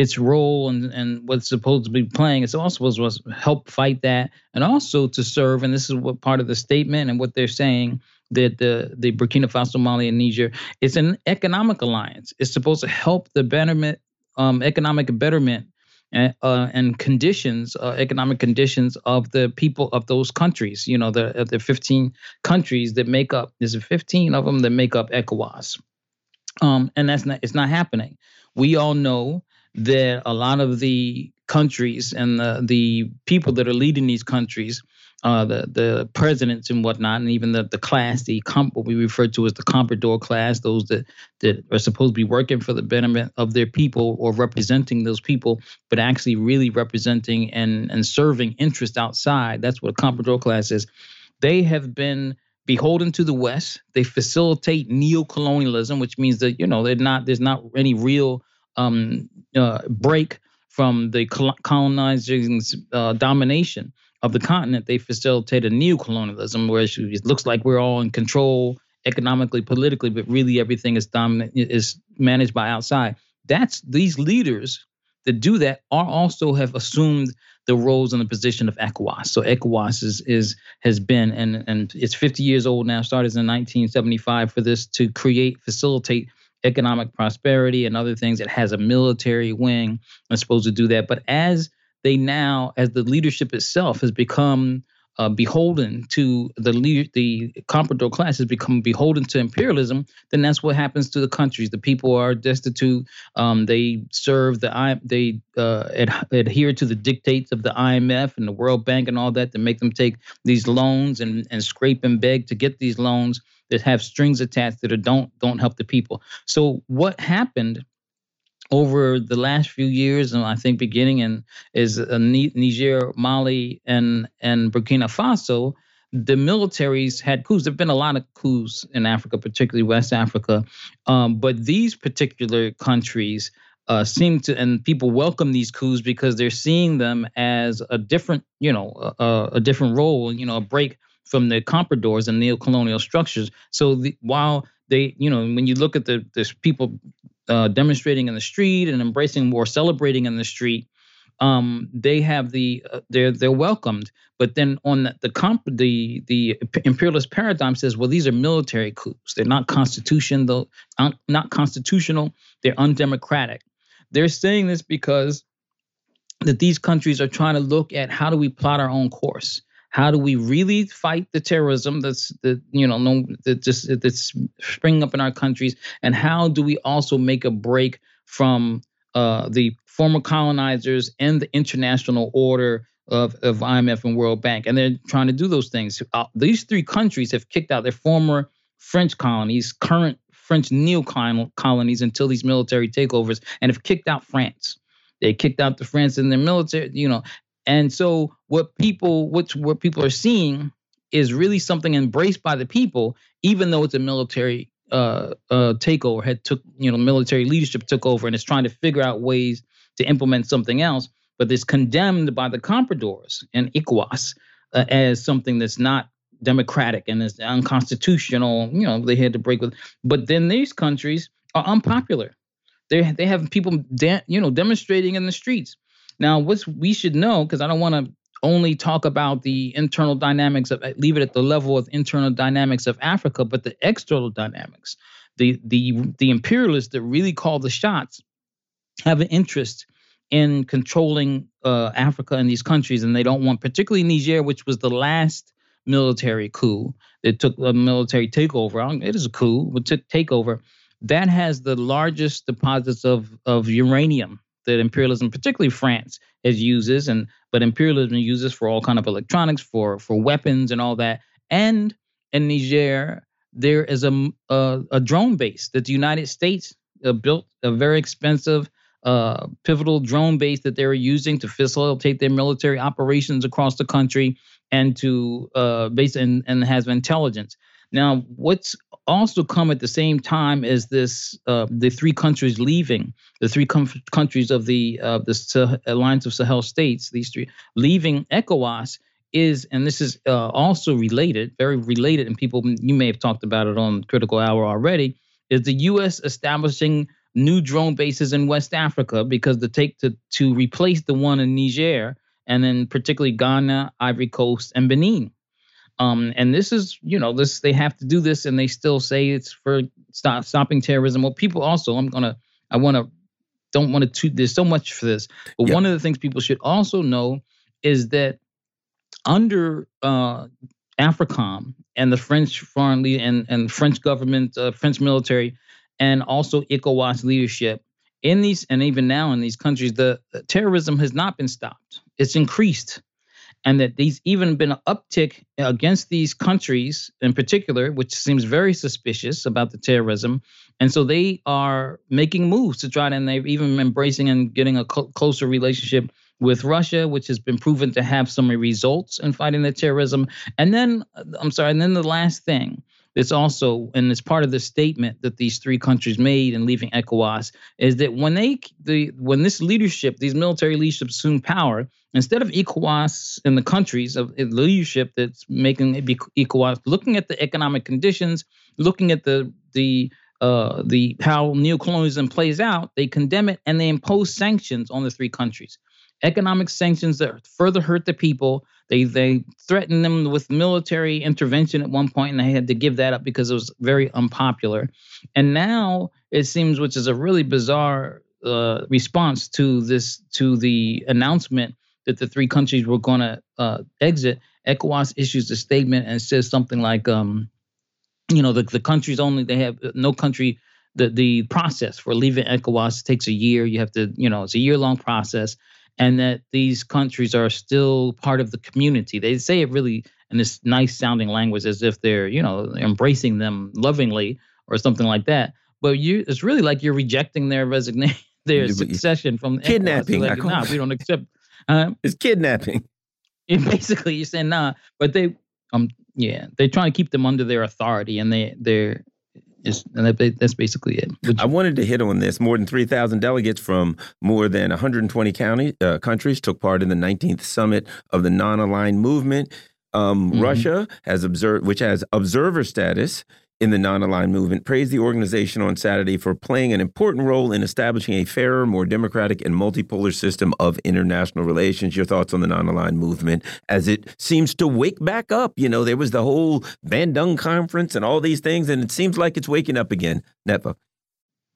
its role and, and what's supposed to be playing. It's also supposed to help fight that and also to serve. And this is what part of the statement and what they're saying that the, the Burkina Faso, Mali, and Niger, it's an economic alliance. It's supposed to help the betterment, um, economic betterment and, uh, and conditions, uh, economic conditions of the people of those countries. You know, the the 15 countries that make up. There's 15 of them that make up ECOWAS, um, and that's not. It's not happening. We all know that a lot of the countries and the the people that are leading these countries uh, the the presidents and whatnot, and even the the class, the comp, what we refer to as the comprador class, those that that are supposed to be working for the betterment of their people or representing those people, but actually really representing and and serving interest outside. That's what a comprador class is. They have been beholden to the West. They facilitate neocolonialism, which means that you know they're not there's not any real um, uh, break from the colonizing uh, domination of the continent, they facilitated neocolonialism, where it looks like we're all in control economically, politically, but really everything is dominant is managed by outside. That's these leaders that do that are also have assumed the roles and the position of ECOWAS. So ECOWAS is is has been and and it's 50 years old now. Started in 1975 for this to create facilitate economic prosperity and other things. It has a military wing that's supposed to do that. But as they now, as the leadership itself has become uh, beholden to the leader, the comprador class has become beholden to imperialism, then that's what happens to the countries. The people are destitute. Um, they serve the they uh, ad- adhere to the dictates of the IMF and the World Bank and all that to make them take these loans and and scrape and beg to get these loans that have strings attached that don't don't help the people. So what happened? over the last few years, and I think beginning in is uh, Niger, Mali, and and Burkina Faso, the militaries had coups. There've been a lot of coups in Africa, particularly West Africa, um, but these particular countries uh, seem to, and people welcome these coups because they're seeing them as a different, you know, a, a different role, you know, a break from the compradors and neo-colonial structures. So the, while they, you know, when you look at the this people uh, demonstrating in the street and embracing more celebrating in the street, um, they have the uh, they're they're welcomed. But then on the the, comp, the the imperialist paradigm says, well, these are military coups. They're not constitution though, not constitutional. They're undemocratic. They're saying this because that these countries are trying to look at how do we plot our own course how do we really fight the terrorism that's that you know no that just that's springing up in our countries, and how do we also make a break from uh, the former colonizers and the international order of, of IMF and World Bank, and they're trying to do those things. Uh, these three countries have kicked out their former French colonies, current French neo colonies until these military takeovers, and have kicked out France. They kicked out the France and their military, you know, and so what people what what people are seeing is really something embraced by the people, even though it's a military uh, uh, takeover had took you know military leadership took over and is trying to figure out ways to implement something else, but it's condemned by the compradors and ECOWAS uh, as something that's not democratic and is unconstitutional. You know they had to break with, but then these countries are unpopular. They they have people de- you know demonstrating in the streets. Now, what we should know, because I don't want to only talk about the internal dynamics of leave it at the level of internal dynamics of Africa, but the external dynamics, the the the imperialists that really call the shots have an interest in controlling uh, Africa and these countries, and they don't want, particularly Niger, which was the last military coup that took a military takeover. It is a coup, but took takeover. That has the largest deposits of of uranium that imperialism, particularly France, has uses, and but imperialism uses for all kind of electronics, for for weapons and all that. And in Niger, there is a a, a drone base that the United States uh, built, a very expensive, uh, pivotal drone base that they were using to facilitate their military operations across the country and to uh, base and, and has intelligence. Now, what's also come at the same time as this, uh, the three countries leaving, the three com- countries of the uh, the Sah- Alliance of Sahel states, these three leaving ECOWAS is, and this is uh, also related, very related, and people you may have talked about it on Critical Hour already, is the U.S. establishing new drone bases in West Africa because the take to to replace the one in Niger and then particularly Ghana, Ivory Coast, and Benin. Um, and this is, you know, this they have to do this, and they still say it's for stop stopping terrorism. Well, people also, I'm gonna, I want to don't want to. There's so much for this, but one of the things people should also know is that under uh, AFRICOM and the French foreign lead and and French government, uh, French military, and also ECOWAS leadership in these and even now in these countries, the, the terrorism has not been stopped. It's increased and that these even been an uptick against these countries in particular, which seems very suspicious about the terrorism. And so they are making moves to try to, and they've even embracing and getting a closer relationship with Russia, which has been proven to have some results in fighting the terrorism. And then, uh, I'm sorry, and then the last thing it's also, and it's part of the statement that these three countries made in leaving ECOWAS, is that when they the when this leadership, these military leadership assume power, instead of ECOWAS and the countries of leadership that's making it be ECOWAS, looking at the economic conditions, looking at the the uh, the how neocolonialism plays out, they condemn it and they impose sanctions on the three countries economic sanctions that further hurt the people. They they threatened them with military intervention at one point, and they had to give that up because it was very unpopular. And now it seems, which is a really bizarre uh, response to this to the announcement that the three countries were going to uh, exit. ECOWAS issues a statement and says something like, um, you know, the the countries only they have no country the the process for leaving ECOWAS takes a year. You have to, you know, it's a year long process and that these countries are still part of the community. They say it really in this nice sounding language as if they're, you know, embracing them lovingly or something like that. But you, it's really like you're rejecting their resignation, their succession from kidnapping. Like, nah, we don't accept. Uh, it's kidnapping. basically, you're saying nah, but they, um, yeah, they're trying to keep them under their authority, and they they're and that, that's basically it. I wanted to hit on this. More than 3,000 delegates from more than 120 county, uh, countries took part in the 19th summit of the non-aligned movement. Um, mm -hmm. Russia has observed, which has observer status in the non aligned movement praised the organization on Saturday for playing an important role in establishing a fairer, more democratic, and multipolar system of international relations. Your thoughts on the non aligned movement as it seems to wake back up? You know, there was the whole Bandung conference and all these things, and it seems like it's waking up again. Netfa.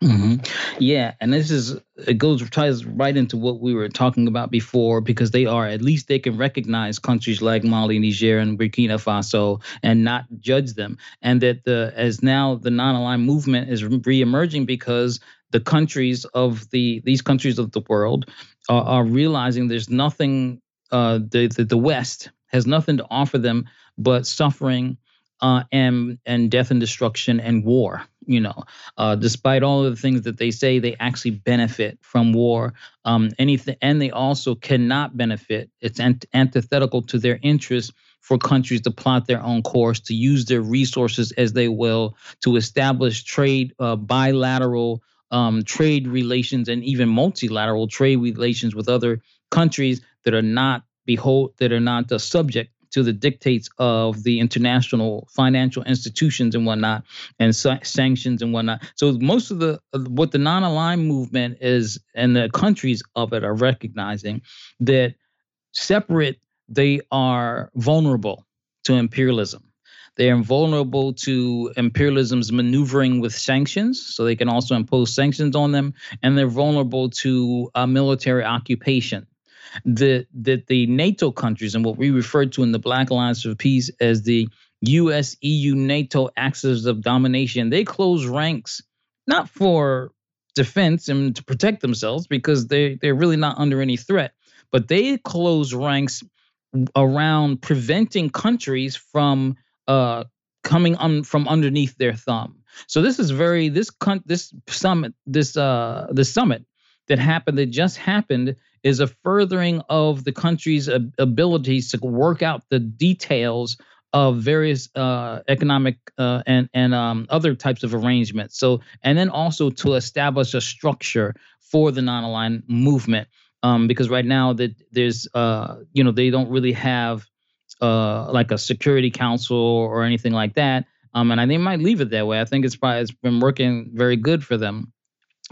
Mm-hmm. Yeah, and this is it goes ties right into what we were talking about before because they are at least they can recognize countries like Mali, Niger, and Burkina Faso and not judge them, and that the as now the non-aligned movement is reemerging because the countries of the these countries of the world are, are realizing there's nothing uh, the, the the West has nothing to offer them but suffering uh, and and death and destruction and war you know, uh, despite all of the things that they say, they actually benefit from war. Um, anything, and they also cannot benefit. It's ant- antithetical to their interests for countries to plot their own course, to use their resources as they will, to establish trade, uh, bilateral um, trade relations, and even multilateral trade relations with other countries that are not behold that are not the subject to the dictates of the international financial institutions and whatnot, and sa- sanctions and whatnot. So most of the what the non-aligned movement is, and the countries of it are recognizing that separate they are vulnerable to imperialism. They are vulnerable to imperialism's maneuvering with sanctions, so they can also impose sanctions on them, and they're vulnerable to a military occupation that that the NATO countries and what we refer to in the Black Alliance for Peace as the U.S., EU, NATO axis of domination, they close ranks not for defense and to protect themselves because they they're really not under any threat, but they close ranks around preventing countries from uh, coming on from underneath their thumb. So this is very this con- this summit this uh this summit that happened that just happened is a furthering of the country's abilities to work out the details of various uh, economic uh, and and um, other types of arrangements. So, and then also to establish a structure for the non-aligned movement, um, because right now that there's uh, you know they don't really have uh, like a security council or anything like that, um, and I think might leave it that way. I think it's probably it's been working very good for them.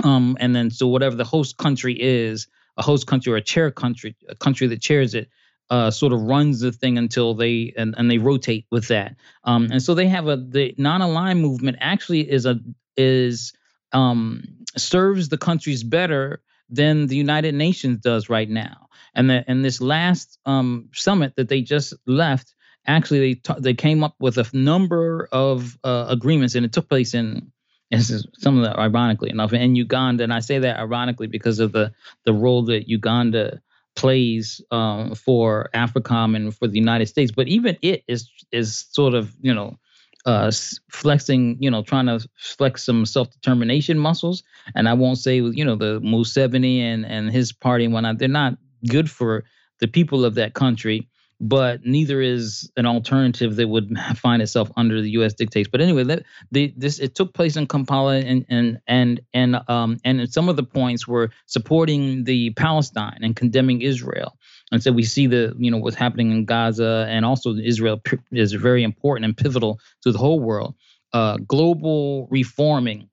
Um, and then so whatever the host country is, a host country or a chair country, a country that chairs it, uh, sort of runs the thing until they and, and they rotate with that. Um, and so they have a the non-aligned movement actually is a is um, serves the countries better than the United Nations does right now. And the, and this last um, summit that they just left, actually they t- they came up with a number of uh, agreements, and it took place in this is some of that ironically enough in Uganda, and I say that ironically because of the the role that Uganda plays um, for AFRICOM and for the United States. But even it is is sort of you know uh, flexing, you know, trying to flex some self determination muscles. And I won't say you know the Museveni and and his party and whatnot. They're not good for the people of that country but neither is an alternative that would find itself under the U.S. dictates. But anyway, that, the, this it took place in Kampala, and and and and um and some of the points were supporting the Palestine and condemning Israel. And so we see the you know what's happening in Gaza, and also Israel is very important and pivotal to the whole world. Uh, global reforming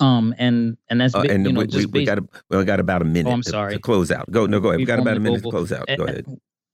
um, and and that's uh, and you know, we, we, we got a, we got about a minute. Oh, I'm sorry. To, to close out. Go no, go ahead. We got about a minute global, to close out. Go ahead.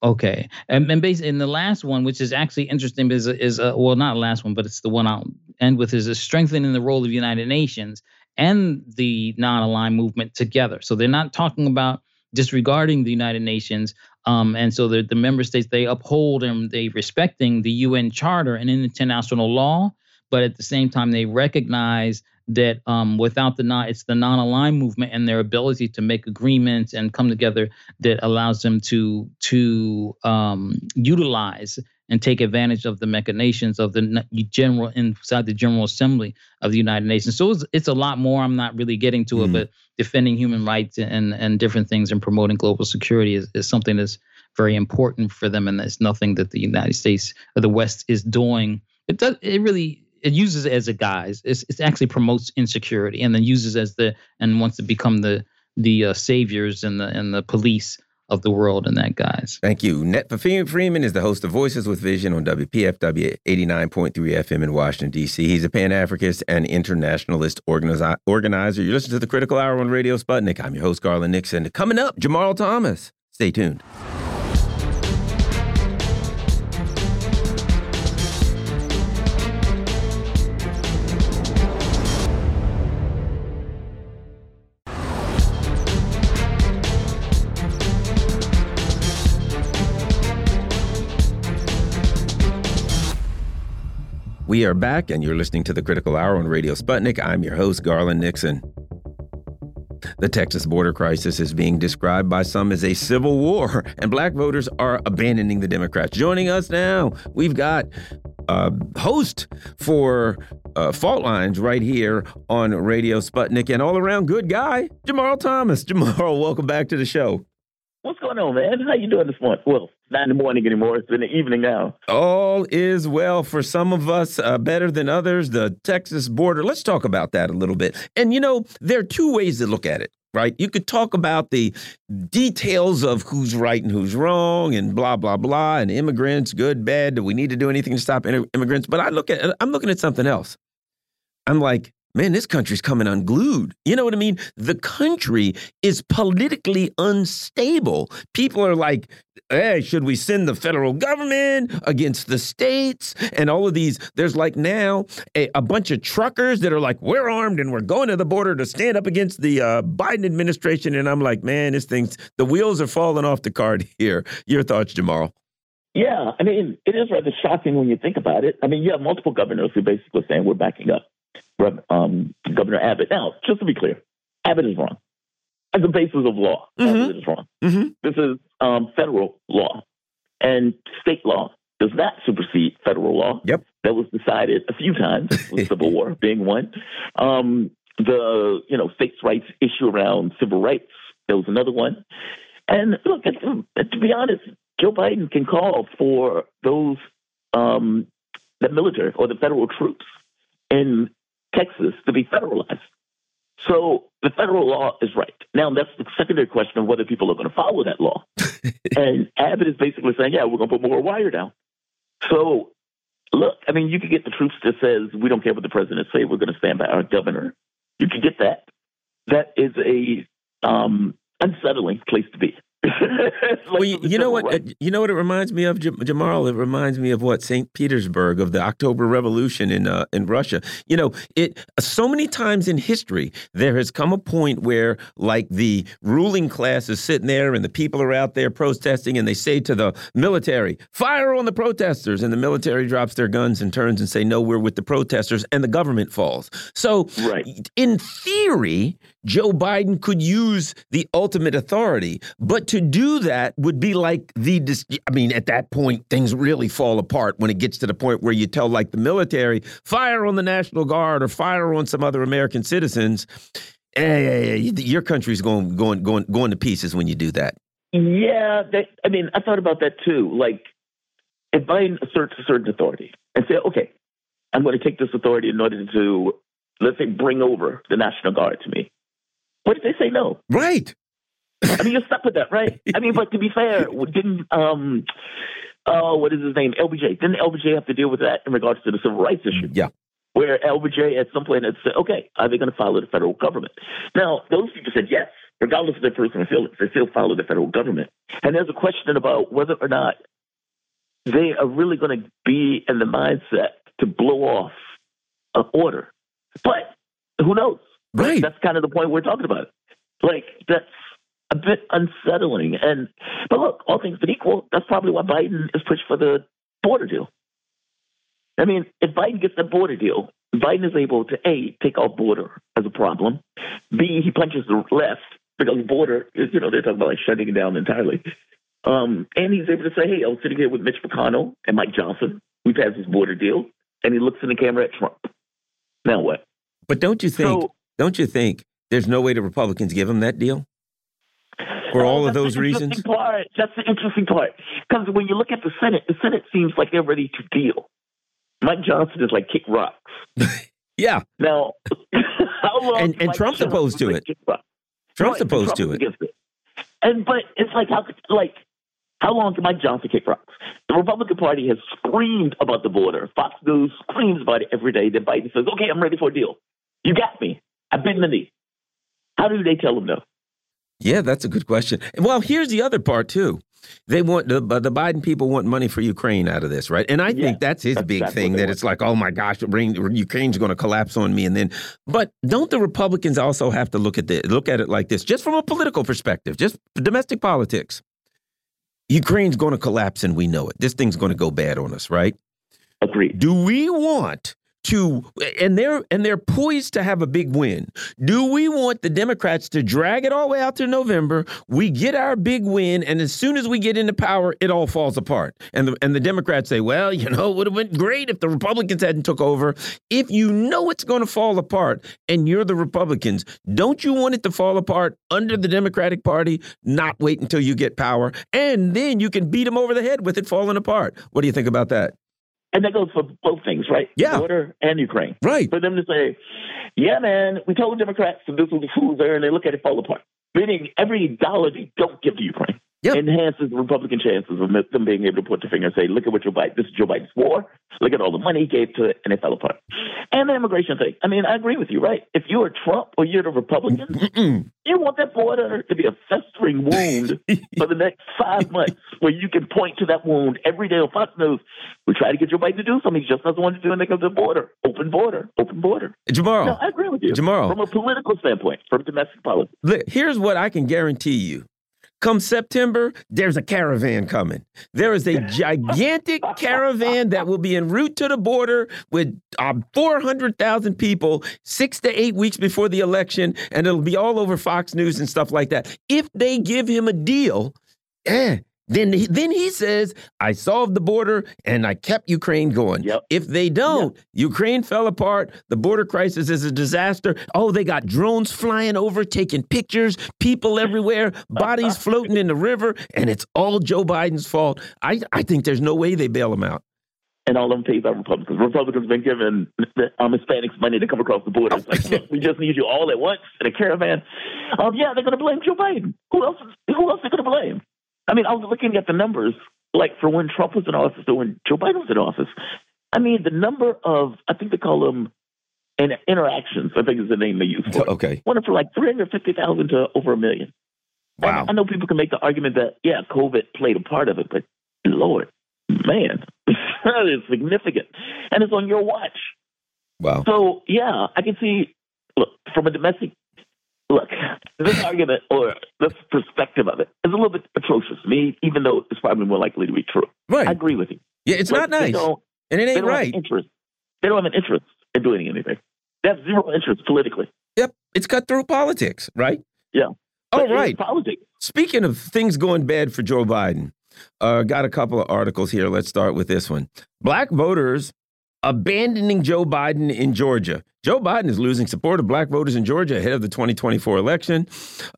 Okay, and and basically, in the last one, which is actually interesting, is is uh, well, not the last one, but it's the one I'll end with, is a strengthening the role of the United Nations and the non-aligned movement together. So they're not talking about disregarding the United Nations, um, and so the the member states they uphold and they respecting the UN Charter and international law, but at the same time they recognize that um, without the non, it's the non-aligned movement and their ability to make agreements and come together that allows them to to um, utilize and take advantage of the machinations of the general inside the General Assembly of the United Nations. So it's, it's a lot more. I'm not really getting to mm. it, but defending human rights and and different things and promoting global security is, is something that's very important for them, and it's nothing that the United States or the West is doing. It does. It really it uses it as a guise. It's, it actually promotes insecurity and then uses as the and wants to become the the uh, saviors and the and the police of the world in that guise. Thank you. Netfa Freeman is the host of Voices with Vision on WPFW 89.3 FM in Washington, D.C. He's a Pan Africanist and internationalist organizer. You're listening to the Critical Hour on Radio Sputnik. I'm your host, Garland Nixon. Coming up, Jamarl Thomas. Stay tuned. We are back, and you're listening to the Critical Hour on Radio Sputnik. I'm your host, Garland Nixon. The Texas border crisis is being described by some as a civil war, and black voters are abandoning the Democrats. Joining us now, we've got a host for uh, Fault Lines right here on Radio Sputnik, and all around good guy, Jamarl Thomas. Jamarl, welcome back to the show. What's going on, man? How you doing this morning? Well, not in the morning anymore. It's in the evening now. All is well for some of us, uh, better than others. The Texas border. Let's talk about that a little bit. And you know, there are two ways to look at it. Right? You could talk about the details of who's right and who's wrong, and blah blah blah, and immigrants, good, bad. Do we need to do anything to stop immigrants? But I look at, I'm looking at something else. I'm like, man, this country's coming unglued. You know what I mean? The country is politically unstable. People are like, hey, should we send the federal government against the states? And all of these, there's like now a, a bunch of truckers that are like, we're armed and we're going to the border to stand up against the uh, Biden administration. And I'm like, man, this thing's, the wheels are falling off the cart here. Your thoughts, Jamarl? Yeah, I mean, it is rather shocking when you think about it. I mean, you have multiple governors who basically saying we're backing up um, Governor Abbott. Now, just to be clear, Abbott is wrong. As a basis of law, mm-hmm. Abbott is wrong. Mm-hmm. This is um, federal law, and state law does not supersede federal law. Yep. That was decided a few times, the Civil War being one. Um, the you know states' rights issue around civil rights that was another one. And look, to be honest, Joe Biden can call for those um, the military or the federal troops in Texas to be federalized. So the federal law is right. Now, that's the secondary question of whether people are going to follow that law. and Abbott is basically saying, yeah, we're going to put more wire down. So, look, I mean, you could get the troops that says, we don't care what the president say, we're going to stand by our governor. You could get that. That is a um, unsettling place to be well, you, you know what? uh, You know what it reminds me of, Jam- Jamarl. It reminds me of what Saint Petersburg of the October Revolution in uh, in Russia. You know, it so many times in history there has come a point where, like, the ruling class is sitting there and the people are out there protesting, and they say to the military, "Fire on the protesters!" and the military drops their guns and turns and say, "No, we're with the protesters," and the government falls. So, Right. in theory, Joe Biden could use the ultimate authority, but to do that would be like the, I mean, at that point, things really fall apart when it gets to the point where you tell, like the military, fire on the National Guard or fire on some other American citizens. Hey, your country's going going going going to pieces when you do that. Yeah, they, I mean, I thought about that too. Like, if Biden asserts a certain authority and say, okay, I'm going to take this authority in order to, let's say, bring over the National Guard to me. What if they say no? Right. I mean, you're stuck with that, right? I mean, but to be fair, didn't um, oh, what is his name? LBJ. Didn't LBJ have to deal with that in regards to the civil rights issue? Yeah. Where LBJ at some point had said, okay, are they going to follow the federal government? Now, those people said yes, regardless of their personal feelings, they still follow the federal government. And there's a question about whether or not they are really going to be in the mindset to blow off an order. But who knows? Right. That's kind of the point we're talking about. Like, that's a bit unsettling. And but look, all things being equal, that's probably why Biden is pushed for the border deal. I mean, if Biden gets the border deal, Biden is able to a take off border as a problem. B he punches the left because border is you know they're talking about like shutting it down entirely. Um, and he's able to say, hey, I was sitting here with Mitch McConnell and Mike Johnson. We passed this border deal, and he looks in the camera at Trump. Now what? But don't you think? So- don't you think there's no way the Republicans give him that deal? For all of those reasons? Part. That's the interesting part. Because when you look at the Senate, the Senate seems like they're ready to deal. Mike Johnson is like kick rocks. Yeah. Now, how long? And- and Trump's Johnson opposed to it. Trump's opposed Trump to it. it. And but it's like how like how long can Mike Johnson kick rocks? The Republican Party has screamed about the border. Fox News screams about it every day. Then Biden says, "Okay, I'm ready for a deal. You got me. I've been the knee." How do they tell them no? Yeah, that's a good question. Well, here's the other part too. They want the the Biden people want money for Ukraine out of this, right? And I Yeah, think that's his that's big exactly thing. That want. it's like, oh my gosh, bring, Ukraine's going to collapse on me, and then. But don't the Republicans also have to look at the look at it like this, just from a political perspective, just domestic politics? Ukraine's going to collapse, and we know it. This thing's going to go bad on us, right? Agreed. Do we want to and they're and they're poised to have a big win. Do we want the Democrats to drag it all the way out to November? We get our big win, and as soon as we get into power, it all falls apart. And the and the Democrats say, well, you know, it would have been great if the Republicans hadn't took over. If you know it's going to fall apart and you're the Republicans, don't you want it to fall apart under the Democratic Party? Not wait until you get power, and then you can beat them over the head with it falling apart. What do you think about that? And that goes for both things, right? Yeah. Border and Ukraine. Right. For them to say, yeah, man, we told Democrats that this was the fool's there, and they look at it fall apart. Meaning every dollar they don't give to Ukraine Yep. enhances the Republican chances of them being able to put their finger and say, look at what Joe Biden, this is Joe Biden's war. Look at all the money he gave to it, and it fell apart. And the immigration thing. I mean, I agree with you, right? If you're Trump or you're the Republican, Mm-mm. you want that border to be a festering wound for the next five months where you can point to that wound every day on Fox News. We try to get Joe Biden to do something. He just doesn't want to do anything of the border. Open border. Open border. Tomorrow. No, I agree with you. Tomorrow. From a political standpoint, from domestic politics. Look, here's what I can guarantee you. Come September, there's a caravan coming. There is a gigantic caravan that will be en route to the border with uh, 400,000 people six to eight weeks before the election, and it'll be all over Fox News and stuff like that. If they give him a deal, eh, then he, then he says, I solved the border and I kept Ukraine going. Yep. If they don't, Ukraine fell apart. The border crisis is a disaster. Oh, they got drones flying over, taking pictures, people everywhere, bodies floating in the river, and it's all Joe Biden's fault. I, I think there's no way they bail him out. And all them paid by Republicans. Republicans have been giving um, Hispanics money to come across the border. It's like, look, we just need you all at once in a caravan. Um, yeah, they're going to blame Joe Biden. Who else? Who else are they going to blame? I mean, I was looking at the numbers, like for when Trump was in office or when Joe Biden was in office. I mean, the number of, I think they call them in, interactions, I think is the name they use for it. Okay. Went up from like 350,000 to over a million. Wow. And I know people can make the argument that yeah, COVID played a part of it, but Lord, man, that is significant, and it's on your watch. Wow. So yeah, I can see. Look, from a domestic look, this argument or this perspective of it is a little bit atrocious to me, even though it's probably more likely to be true. Right. I agree with you. Yeah, it's But not nice. And it They ain't don't right. have interest. They don't have an interest in doing anything. They have zero interest politically. Yep. It's cutthroat politics, right? Yeah. All right. Politics. Speaking of things going bad for Joe Biden, uh, got a couple of articles here. Let's start with this one. Black voters abandoning Joe Biden in Georgia. Joe Biden is losing support of black voters in Georgia ahead of the 2024 election.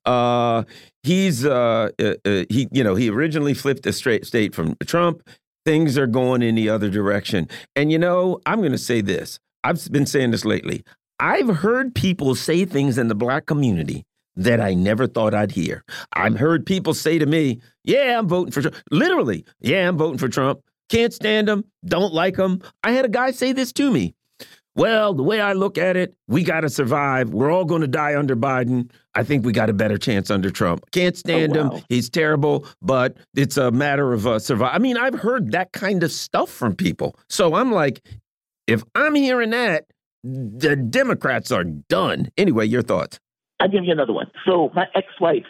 Uh, he's uh, uh, uh, he you know he originally flipped a straight state from Trump. Things are going in the other direction. And you know, I'm going to say this. I've been saying this lately. I've heard people say things in the black community that I never thought I'd hear. I've heard people say to me, "Yeah, I'm voting for Trump." Literally, "Yeah, I'm voting for Trump." Can't stand him. Don't like him. I had a guy say this to me. Well, the way I look at it, we got to survive. We're all going to die under Biden. I think we got a better chance under Trump. Can't stand wow. him. He's terrible, but it's a matter of uh, survive. I mean, I've heard that kind of stuff from people. So I'm like, if I'm hearing that, the Democrats are done. Anyway, your thoughts? I'll give you another one. So my ex-wife's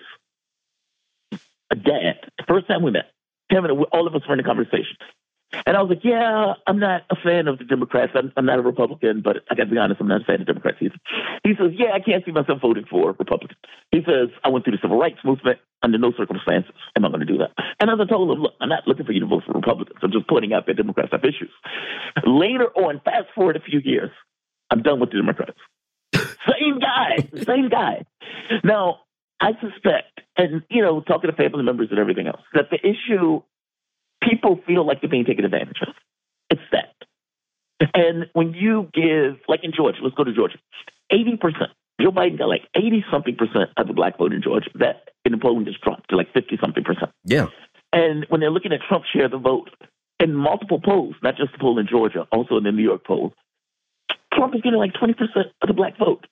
dad, the first time we met, him and all of us were in a conversation. And I was like, yeah, I'm not a fan of the Democrats. I'm, I'm not a Republican, but I got to be honest, I'm not a fan of Democrats either. He says, yeah, I can't see myself voting for Republicans. He says, I went through the civil rights movement. Under no circumstances am I going to do that. And as I told him, look, I'm not looking for you to vote for Republicans. I'm just pointing out that Democrats have issues. Later on, fast forward a few years, I'm done with the Democrats. same guy, same guy. Now, I suspect, and you know, talking to family members and everything else, that the issue people feel like they're being taken advantage of. It's that. And when you give, like in Georgia, let's go to Georgia, 80%. Joe Biden got like 80 something percent of the black vote in Georgia. That in the polling just dropped to like 50 something percent. Yeah. And when they're looking at Trump's share of the vote in multiple polls, not just the poll in Georgia, also in the New York poll, Trump is getting like 20% of the black vote.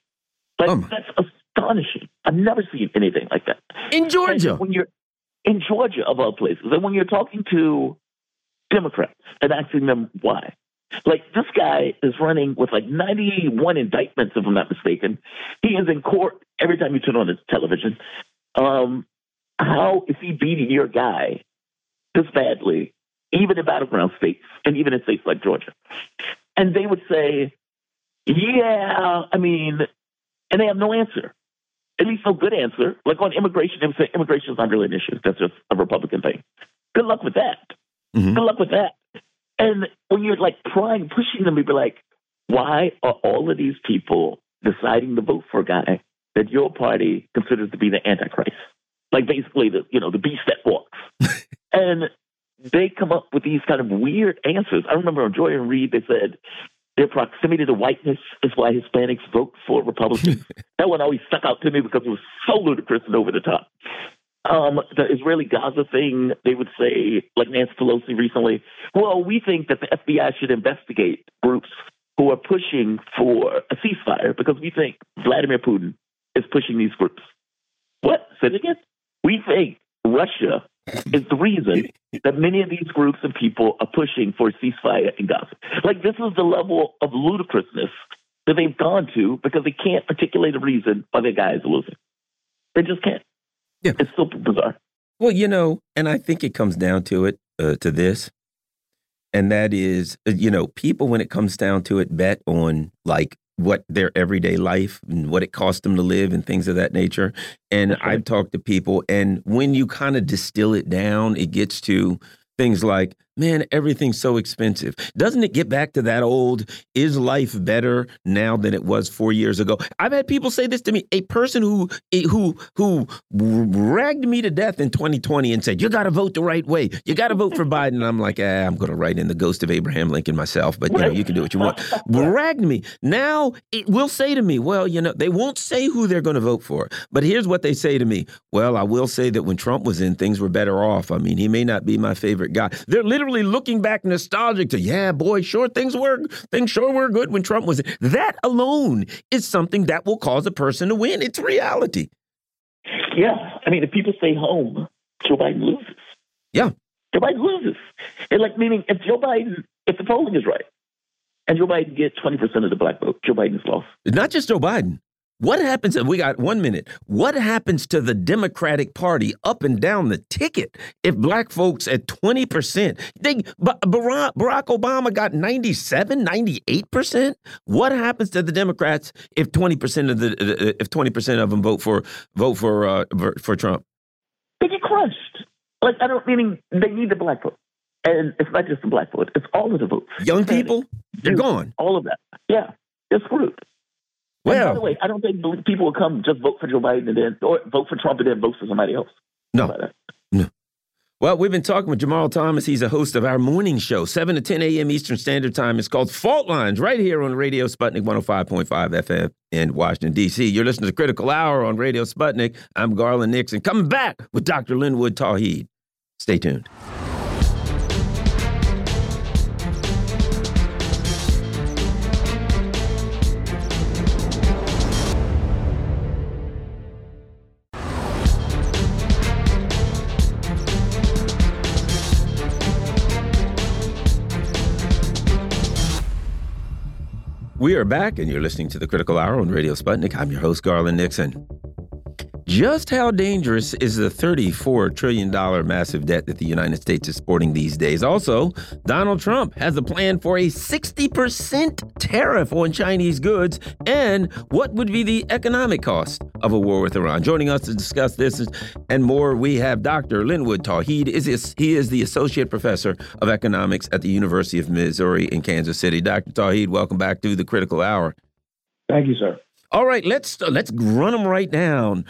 Like, Um. that's astonishing. I've never seen anything like that. In Georgia. And when you're in Georgia, of all places, and when you're talking to Democrats and asking them why, like this guy is running with like 91 indictments, if I'm not mistaken. He is in court every time you turn on the television. Um, how is he beating your guy this badly, even in battleground states and even in states like Georgia? And they would say, yeah, I mean, and they have no answer at least no good answer. Like on immigration, they would say immigration is not really an issue. That's just a Republican thing. Good luck with that. Mhm. Good luck with that. And when you're like prying, pushing them, you'd be like, why are all of these people deciding to vote for a guy that your party considers to be the Antichrist? Like basically the you know the beast that walks. and they come up with these kind of weird answers. I remember on Joy-Ann Reid, they said their proximity to whiteness is why Hispanics vote for Republicans. that one always stuck out to me because it was so ludicrous and over the top. Um, the Israeli Gaza thing, they would say, like Nancy Pelosi recently, well, we think that the FBI should investigate groups who are pushing for a ceasefire because we think Vladimir Putin is pushing these groups. What? Say it again? We think Russia is the reason that many of these groups and people are pushing for a ceasefire in Gaza. Like, this is the level of ludicrousness that they've gone to because they can't articulate a reason why their guys are losing. They just can't. Yeah. It's super bizarre. Well, you know, and I think it comes down to it, uh, to this, and that is, uh, you know, people when it comes down to it, bet on like what their everyday life and what it cost them to live and things of that nature. And right. I've talked to people, and when you kind of distill it down, it gets to things like, man, everything's so expensive. Doesn't it get back to that old, is life better now than it was four years ago? I've had people say this to me. A person who who who ragged me to death in 2020 and said, you got to vote the right way. You got to vote for Biden. And I'm like, ah, I'm going to write in the ghost of Abraham Lincoln myself, but you know, you can do what you want. Ragged me. Now it will say to me, well, you know, they won't say who they're going to vote for. But here's what they say to me. Well, I will say that when Trump was in, things were better off. I mean, he may not be my favorite guy. They're literally looking back nostalgic to, yeah, boy, sure, things were things sure were good when Trump was. That alone is something that will cause a person to win. It's reality. Yeah, I mean, if people stay home, Joe Biden loses. Yeah, Joe Biden loses. And like meaning, if Joe Biden, if the polling is right, and Joe Biden gets twenty percent of the black vote, Joe Biden's lost. Not just Joe Biden. What happens? If we got one minute. What happens to the Democratic Party up and down the ticket if black folks at 20%? They, Barack, Barack Obama got 97, 98%. What happens to the Democrats if 20% of the uh, uh, if 20% of them vote for vote for uh, for Trump? They get crushed. Like I don't meaning they need the black vote. And it's not just the black vote, it's all of the votes. Young people, they're gone. All of that. Yeah. They're screwed. Well, by the way, I don't think people will come just vote for Joe Biden and then or vote for Trump and then vote for somebody else. No, no. Well, we've been talking with Jamarl Thomas. He's a host of our morning show, 7 to 10 a.m. Eastern Standard Time. It's called Fault Lines, right here on Radio Sputnik 105.5 FM in Washington, D.C. You're listening to Critical Hour on Radio Sputnik. I'm Garland Nixon. Coming back with Dr. Linwood Tauheed. Stay tuned. We are back, and you're listening to the Critical Hour on Radio Sputnik. I'm your host, Garland Nixon. Just how dangerous is the $34 trillion massive debt that the United States is sporting these days? Also, Donald Trump has a plan for a 60% tariff on Chinese goods. And what would be the economic cost of a war with Iran? Joining us to discuss this and more, we have Dr. Linwood Tauheed. He is the Associate Professor of Economics at the University of Missouri in Kansas City. Dr. Tauheed, welcome back to the Critical Hour. Thank you, sir. All right, let's let's run them right down.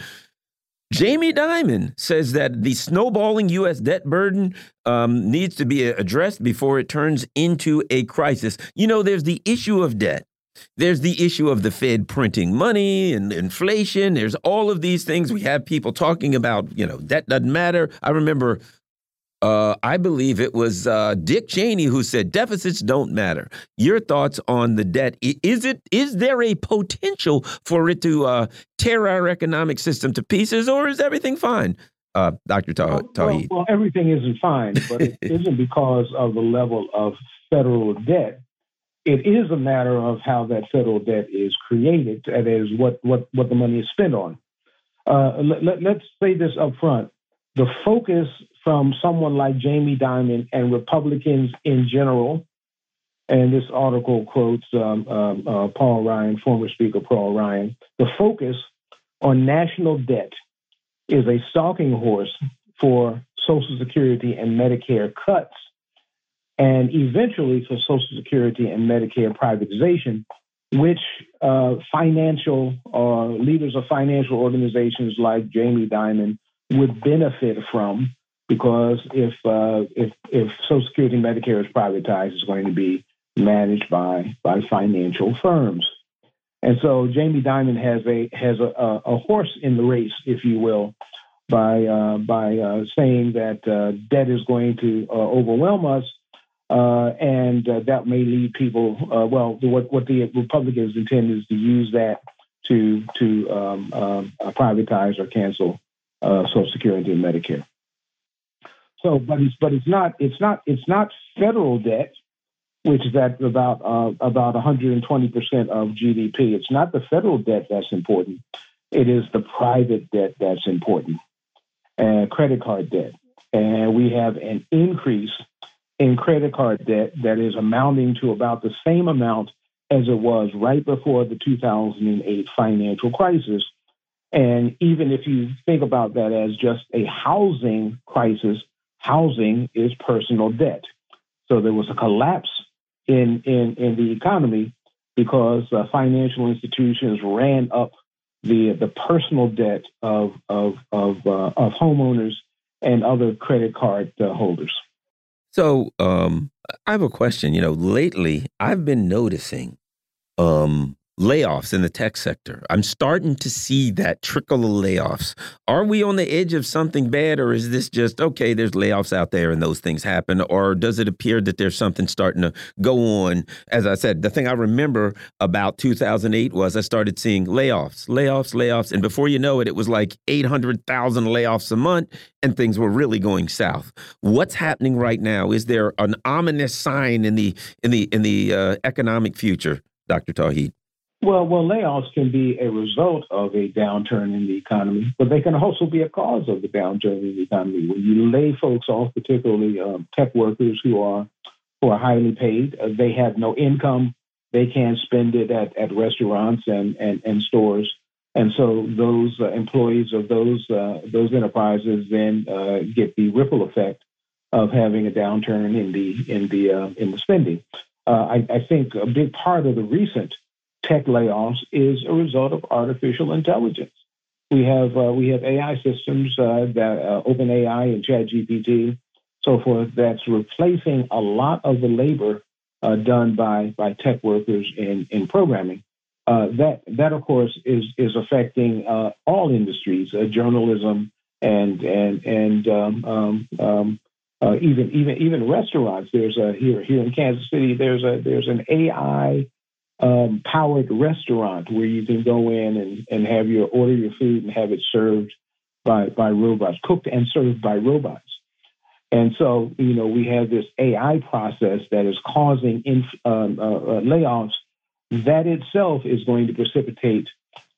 Jamie Dimon says that the snowballing U.S. debt burden um, needs to be addressed before it turns into a crisis. You know, there's the issue of debt. There's the issue of the Fed printing money and inflation. There's all of these things. We have people talking about, you know, debt doesn't matter. I remember uh, I believe it was uh, Dick Cheney who said deficits don't matter. Your thoughts on the debt? Is it is there a potential for it to uh, tear our economic system to pieces, or is everything fine? Uh, Dr. Ta well, well, everything isn't fine, but it isn't because of the level of federal debt. It is a matter of how that federal debt is created. That is what what what the money is spent on. Uh, let, let's say this up front the focus from someone like Jamie Dimon and Republicans in general, and this article quotes um, um, uh, Paul Ryan, former Speaker Paul Ryan, the focus on national debt is a stalking horse for Social Security and Medicare cuts, and eventually for Social Security and Medicare privatization, which uh, financial uh, leaders of financial organizations like Jamie Dimon would benefit from because if uh, if if Social Security and Medicare is privatized, it's going to be managed by by financial firms. And so Jamie Dimon has a has a, a horse in the race, if you will, by uh, by uh, saying that uh, debt is going to uh, overwhelm us, uh, and that may lead people. well, what what the Republicans intend is to use that to to um, privatize or cancel Social Security and Medicare. So, but it's but it's not it's not it's not federal debt, which is at about uh, about 120 percent of GDP. It's not the federal debt that's important. It is the private debt that's important, and credit card debt. And we have an increase in credit card debt that is amounting to about the same amount as it was right before the 2008 financial crisis, and even if you think about that as just a housing crisis, housing is personal debt. So there was a collapse in, in, in the economy because uh, financial institutions ran up the, the personal debt of, of, of, uh, of homeowners and other credit card uh, holders. So um, I have a question. You know, lately I've been noticing um, layoffs in the tech sector. I'm starting to see that trickle of layoffs. Are we on the edge of something bad, or is this just okay? There's layoffs out there and those things happen, or does it appear that there's something starting to go on? As I said, the thing I remember about 2008 was I started seeing layoffs, layoffs, layoffs, and before you know it, it was like 800,000 layoffs a month, and things were really going south. What's happening right now? Is there an ominous sign in the in the in the uh, economic future, Dr. Tauheed? Well, well, layoffs can be a result of a downturn in the economy, but they can also be a cause of the downturn in the economy. When you lay folks off, particularly um, tech workers who are who are highly paid, uh, they have no income. They can't spend it at, at restaurants and, and, and stores. And so those uh, employees of those uh, those enterprises then uh, get the ripple effect of having a downturn in the in the uh, in the spending. Uh, I, I, think a big part of the recent tech layoffs is a result of artificial intelligence. We have uh, we have AI systems uh, that uh, OpenAI and ChatGPT, so forth, that's replacing a lot of the labor uh, done by by tech workers in in programming. Uh, that that of course is is affecting uh, all industries, journalism and and and um, um, um, even even even restaurants. There's a here here in Kansas City. There's a there's an AI um, powered restaurant where you can go in and, and have your order your food and have it served by by robots, cooked and served by robots. And so, you know, we have this AI process that is causing inf- um, uh, uh, layoffs. That itself is going to precipitate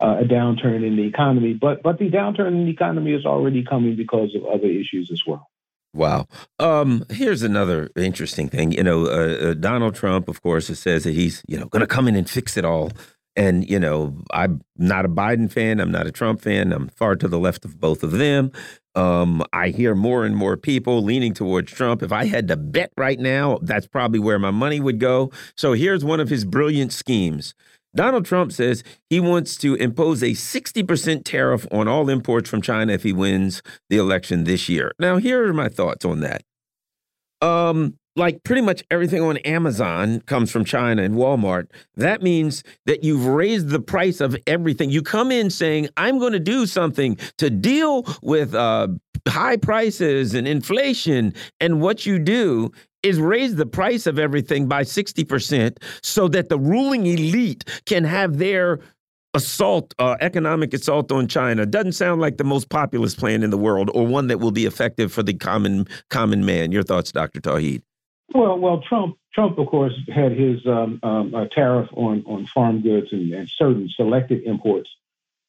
uh, a downturn in the economy. But but the downturn in the economy is already coming because of other issues as well. Wow. Um, here's another interesting thing. You know, uh, uh, Donald Trump, of course, says that he's you know going to come in and fix it all. And you know, I'm not a Biden fan. I'm not a Trump fan. I'm far to the left of both of them. Um, I hear more and more people leaning towards Trump. If I had to bet right now, that's probably where my money would go. So here's one of his brilliant schemes. Donald Trump says he wants to impose a 60% tariff on all imports from China if he wins the election this year. Now, here are my thoughts on that. Um, like pretty much everything on Amazon comes from China and Walmart. That means that you've raised the price of everything. You come in saying, I'm going to do something to deal with uh, high prices and inflation. And what you do is raise the price of everything by 60% so that the ruling elite can have their assault, uh, economic assault on China. Doesn't sound like the most populist plan in the world or one that will be effective for the common common man. Your thoughts, Dr. Tauheed? Well, well, Trump, Trump, of course, had his um, um, tariff on on farm goods and, and certain selected imports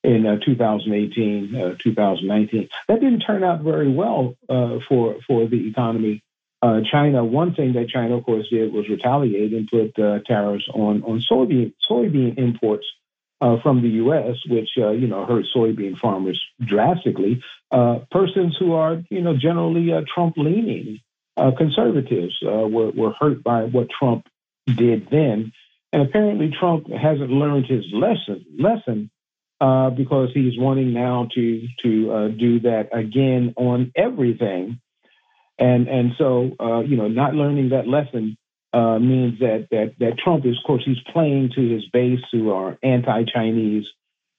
in uh, 2018, uh, 2019. That didn't turn out very well uh, for for the economy uh, China, one thing that China, of course, did was retaliate and put uh, tariffs on on soybean soybean imports uh, from the U.S., which uh, you know hurt soybean farmers drastically. Uh, persons who are you know generally uh, conservatives were were hurt by what Trump did then, and apparently Trump hasn't learned his lesson lesson because he's wanting now to to do that again on everything. And and so uh, you know, not learning that lesson uh, means that that that Trump is, of course, he's playing to his base who are anti-Chinese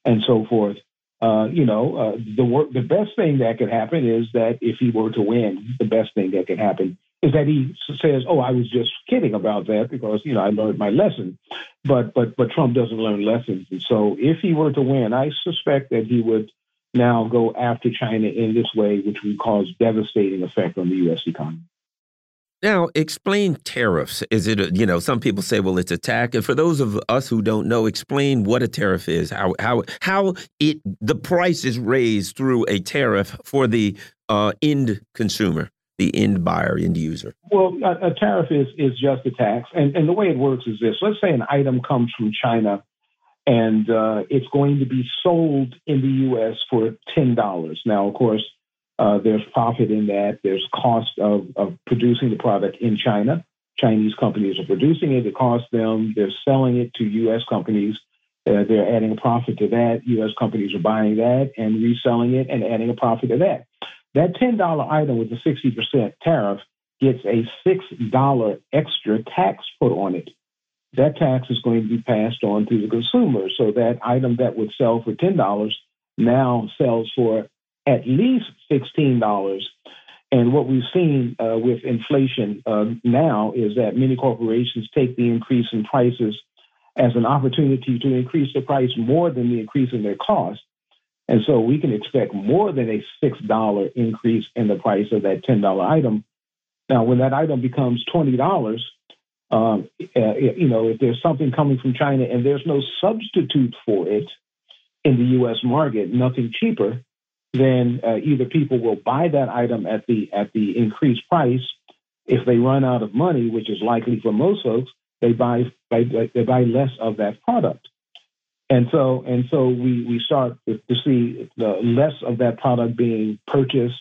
and so forth. Uh, you know, uh, the work, the best thing that could happen is that if he were to win, the best thing that could happen is that he says, "Oh, I was just kidding about that because you know I learned my lesson." But but but Trump doesn't learn lessons, and so if he were to win, I suspect that he would now go after China in this way, which would cause devastating effect on the U.S. economy. Now, explain tariffs. Is it, a, you know, some people say, well, it's a tax. And for those of us who don't know, explain what a tariff is, how how how it the price is raised through a tariff for the uh, end consumer, the end buyer, end user. Well, a, a tariff is is just a tax, and and the way it works is this: let's say an item comes from China and uh, it's going to be sold in the U.S. for ten dollars. Now, of course, uh, there's profit in that. There's cost of, of producing the product in China. Chinese companies are producing it. It costs them. They're selling it to U.S. companies. Uh, they're adding a profit to that. U.S. companies are buying that and reselling it and adding a profit to that. That ten dollar item with the sixty percent tariff gets a six dollar extra tax put on it that tax is going to be passed on to the consumer. So that item that would sell for $10 now sells for at least $16. And what we've seen uh, with inflation uh, now is that many corporations take the increase in prices as an opportunity to increase the price more than the increase in their cost. And so we can expect more than a $6 increase in the price of that $10 item. Now, when that item becomes $20, um, uh, you know, if there's something coming from China and there's no substitute for it in the U.S. market, nothing cheaper, then uh, either people will buy that item at the at the increased price. If they run out of money, which is likely for most folks, they buy they buy less of that product. And so and so we we start to see the less of that product being purchased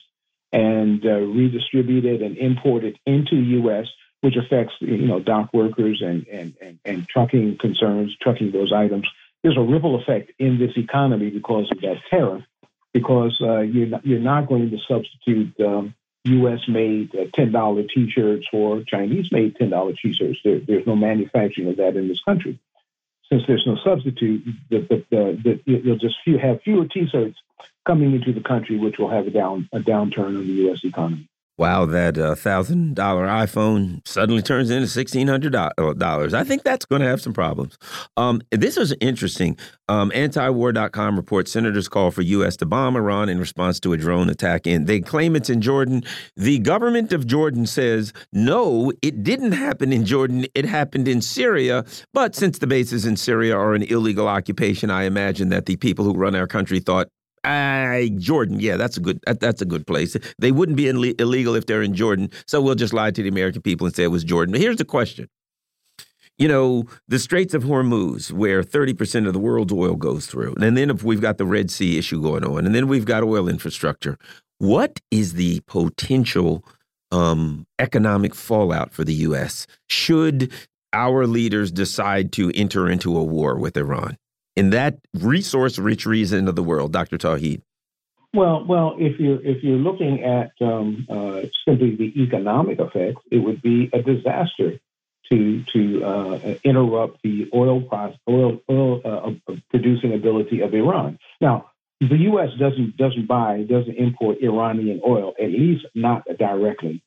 and uh, redistributed and imported into U.S which affects you know dock workers and and and, and trucking concerns, trucking those items. There's a ripple effect in this economy because of that tariff, because uh, you're not, you're not going to substitute um, U.S. made uh, ten dollar T-shirts for Chinese made ten dollar T-shirts. There, there's no manufacturing of that in this country. Since there's no substitute, the, the, the, you'll just few, have fewer T-shirts coming into the country, which will have a down a downturn on the U.S. economy wow, that uh, thousand dollar iPhone suddenly turns into sixteen hundred uh, dollars. I think that's going to have some problems. Um, this is interesting. Um, Antiwar.com reports senators call for U.S. to bomb Iran in response to a drone attack. And they claim it's in Jordan. The government of Jordan says no, it didn't happen in Jordan. It happened in Syria. But since the bases in Syria are an illegal occupation, I imagine that the people who run our country thought uh, Jordan, yeah, that's a good that, that's a good place. They wouldn't be illegal if they're in Jordan, so we'll just lie to the American people and say it was Jordan. But here's the question: you know, the Straits of Hormuz, where 30% of the world's oil goes through, and then if we've got the Red Sea issue going on, and then we've got oil infrastructure. What is the potential um, economic fallout for the U.S. should our leaders decide to enter into a war with Iran? In that resource-rich region of the world, Dr. Tauheed? Well, well, if you're if you're looking at um, uh, simply the economic effects, it would be a disaster to to uh, interrupt the oil process, oil, oil uh, producing ability of Iran. Now, the U.S. doesn't doesn't buy doesn't import Iranian oil, at least not directly.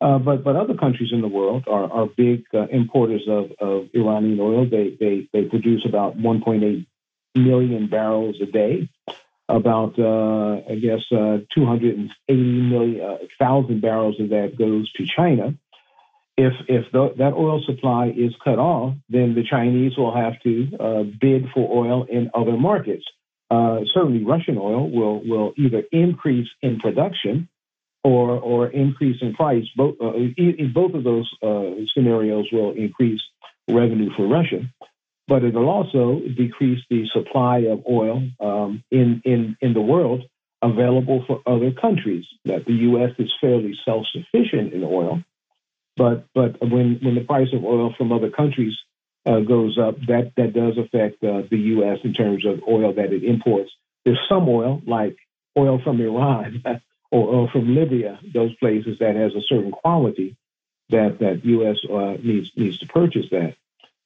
Uh, but but other countries in the world are are big uh, importers of, of Iranian oil. They they they produce about 1.8 million barrels a day. About uh, I guess uh, 280 million uh, thousand barrels of that goes to China. If if the, that oil supply is cut off, then the Chinese will have to uh, bid for oil in other markets. certainly, Russian oil will will either increase in production or or increase in price. Both uh, in both of those uh, scenarios will increase revenue for Russia, but it'll also decrease the supply of oil um, in in in the world available for other countries. That the U.S. is fairly self sufficient in oil, but but when when the price of oil from other countries uh, goes up, that that does affect uh, the U.S. in terms of oil that it imports. There's some oil like oil from Iran or, or from Libya, those places that has a certain quality that that U.S. Uh, needs needs to purchase that.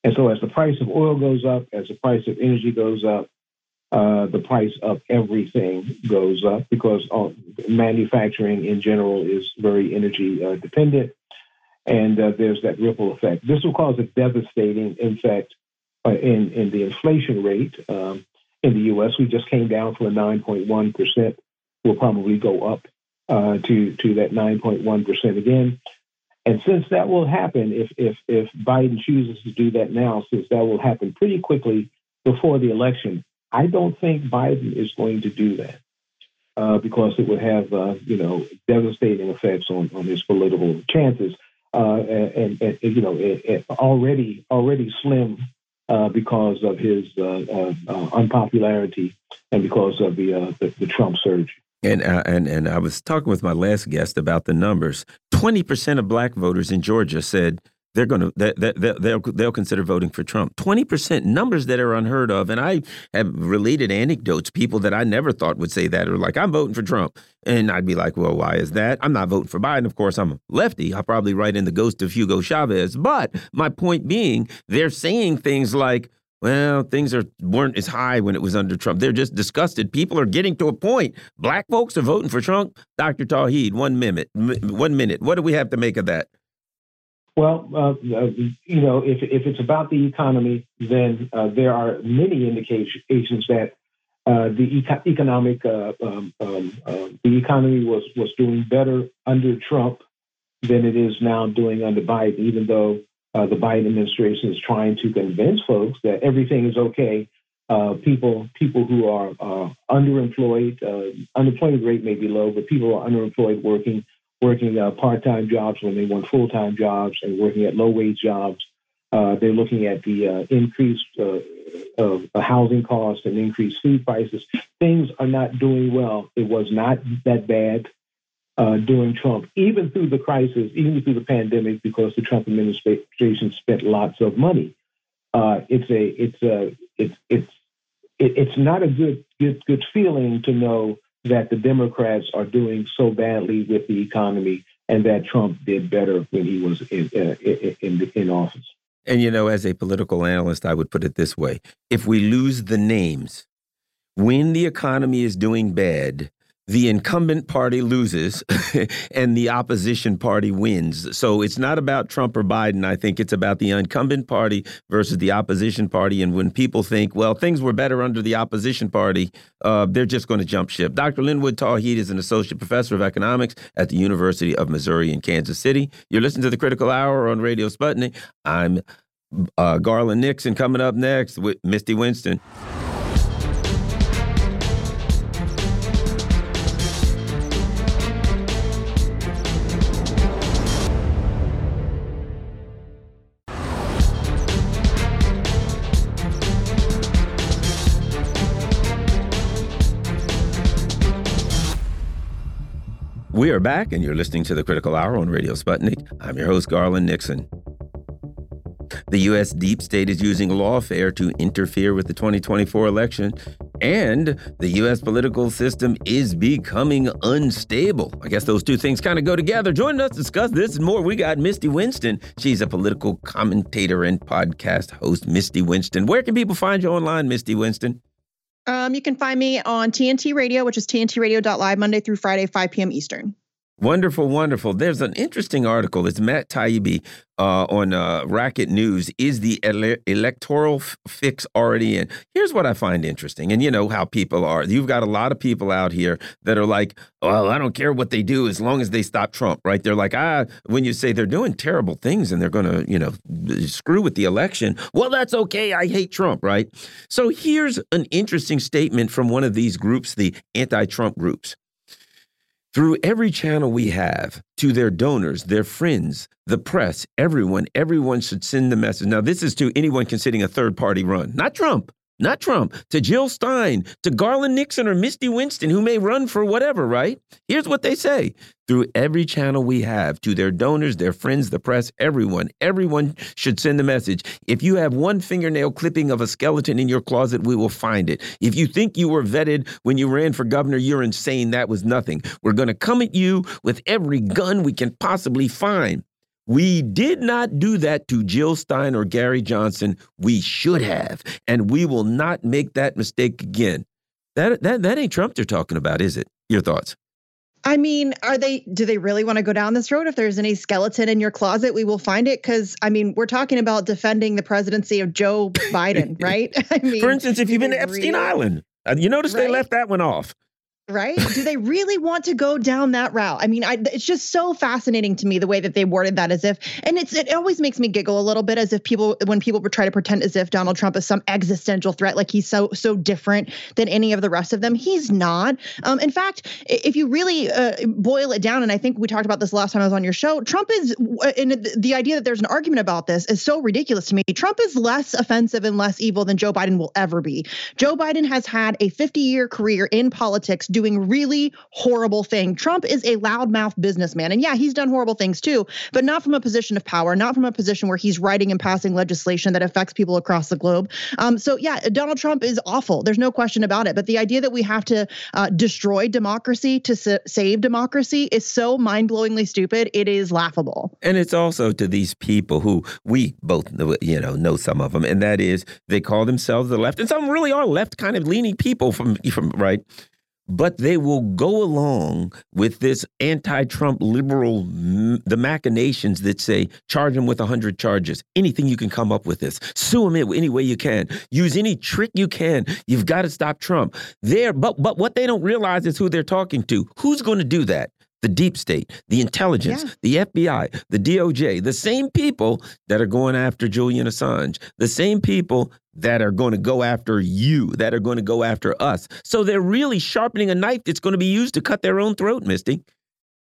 And so, as the price of oil goes up, as the price of energy goes up, uh, the price of everything goes up because manufacturing in general is very energy uh, dependent, and uh, there's that ripple effect. This will cause a devastating effect uh, in in the inflation rate um, in the U.S. We just came down from a 9.1 percent. Will probably go up uh, to to that 9.1 percent again. And since that will happen, if if if Biden chooses to do that now, since that will happen pretty quickly before the election, I don't think Biden is going to do that uh, because it would have uh, you know devastating effects on on his political chances. Uh, and, and, and, you know, it, it already already slim uh, because of his uh, unpopularity and because of the, the, the Trump surge. And uh, and and I was talking with my last guest about the numbers. Twenty percent of black voters in Georgia said they're going to they, they, they'll they'll consider voting for Trump. Twenty percent numbers that are unheard of, and I have related anecdotes. People that I never thought would say that are like, "I'm voting for Trump," and I'd be like, "Well, why is that?" I'm not voting for Biden. Of course, I'm a lefty. I'll probably write in the ghost of Hugo Chavez. But my point being, they're saying things like. Well, things are weren't as high when it was under Trump. They're just disgusted. People are getting to a point. Black folks are voting for Trump. Dr. Tauheed, one minute, one minute. What do we have to make of that? Well, uh, uh, you know, if if it's about the economy, then uh, there are many indications that uh, the eco economic uh, um, um, uh, the economy was was doing better under Trump than it is now doing under Biden. Even though the Biden administration is trying to convince folks that everything is okay, people people who are underemployed, unemployment rate may be low, but people are underemployed working working uh, part-time jobs when they want full-time jobs and working at low-wage jobs. Uh, they're looking at the uh, increased uh, of housing costs and increased food prices. Things are not doing well. It was not that bad uh, during Trump, even through the crisis, even through the pandemic, because the Trump administration spent lots of money. Uh, it's a it's a it's it's it's not a good good good feeling to know that the Democrats are doing so badly with the economy and that Trump did better when he was in, uh, in, in office. And, you know, as a political analyst, I would put it this way if we lose the names, when the economy is doing bad, the incumbent party loses and the opposition party wins. So it's not about Trump or Biden. I think it's about the incumbent party versus the opposition party. And when people think, well, things were better under the opposition party, uh, they're just going to jump ship. Dr. Linwood Tauheed is an associate professor of economics at the University of Missouri in Kansas City. You're listening to the Critical Hour on Radio Sputnik. I'm uh, Garland Nixon coming up next with Misty Winston. We are back, and you're listening to the Critical Hour on Radio Sputnik. I'm your host, Garland Nixon. The U.S. deep state is using lawfare to interfere with the 2024 election, and the U.S. political system is becoming unstable. I guess those two things kind of go together. Joining us to discuss this and more, we got Misty Winston. She's a political commentator and podcast host. Misty Winston. Where can people find you online, Misty Winston? Um, you can find me on TNT Radio, which is tntradio.live Monday through Friday, 5 p.m. Eastern. Wonderful, wonderful. There's an interesting article. It's Matt Taibbi uh, on uh, Racket News. Is the ele electoral fix already in? Here's what I find interesting. And you know how people are. You've got a lot of people out here that are like, well, I don't care what they do as long as they stop Trump, right? They're like, ah, when you say they're doing terrible things and they're going to, you know, screw with the election, well, that's okay. I hate Trump, right? So here's an interesting statement from one of these groups, the anti Trump groups through every channel we have to their donors, their friends, the press, everyone, everyone should send the message. Now, this is to anyone considering a third party run, not Trump, not Trump, to Jill Stein, to Garland Nixon or Misty Winston, who may run for whatever, right? Here's what they say through every channel we have to their donors, their friends, the press, everyone. Everyone should send the message. If you have one fingernail clipping of a skeleton in your closet, we will find it. If you think you were vetted when you ran for governor, you're insane. That was nothing. We're going to come at you with every gun we can possibly find. We did not do that to Jill Stein or Gary Johnson. We should have, and we will not make that mistake again. That that that ain't Trump they're talking about, is it? Your thoughts? I mean, are they do they really want to go down this road? If there's any skeleton in your closet, we will find it cuz I mean, we're talking about defending the presidency of Joe Biden, right? I mean, For instance, if you've been to Epstein? Island, uh, you notice right? they left that one off right? Do they really want to go down that route? I mean, I, it's just so fascinating to me the way that they worded that as if, and it's it always makes me giggle a little bit as if people when people try to pretend as if Donald Trump is some existential threat, like he's so so different than any of the rest of them. He's not. Um, in fact, if you really uh, boil it down, and I think we talked about this last time I was on your show, Trump is, and the idea that there's an argument about this is so ridiculous to me. Trump is less offensive and less evil than Joe Biden will ever be. Joe Biden has had a 50 year career in politics doing really horrible thing. Trump is a loudmouth businessman. And yeah, he's done horrible things too, but not from a position of power, not from a position where he's writing and passing legislation that affects people across the globe. Um, so yeah, Donald Trump is awful. There's no question about it. But the idea that we have to uh, destroy democracy to sa save democracy is so mind-blowingly stupid. It is laughable. And it's also to these people who we both know, you know know some of them, and that is they call themselves the left, and some really are left kind of leaning people from from right but they will go along with this anti-Trump liberal the machinations that say charge him with 100 charges. Anything you can come up with this. Sue him any way you can. Use any trick you can. You've got to stop Trump. There but but what they don't realize is who they're talking to. Who's going to do that the deep state, the intelligence, yeah. the FBI, the DOJ, the same people that are going after Julian Assange, the same people that are going to go after you, that are going to go after us. So they're really sharpening a knife that's going to be used to cut their own throat, Misty.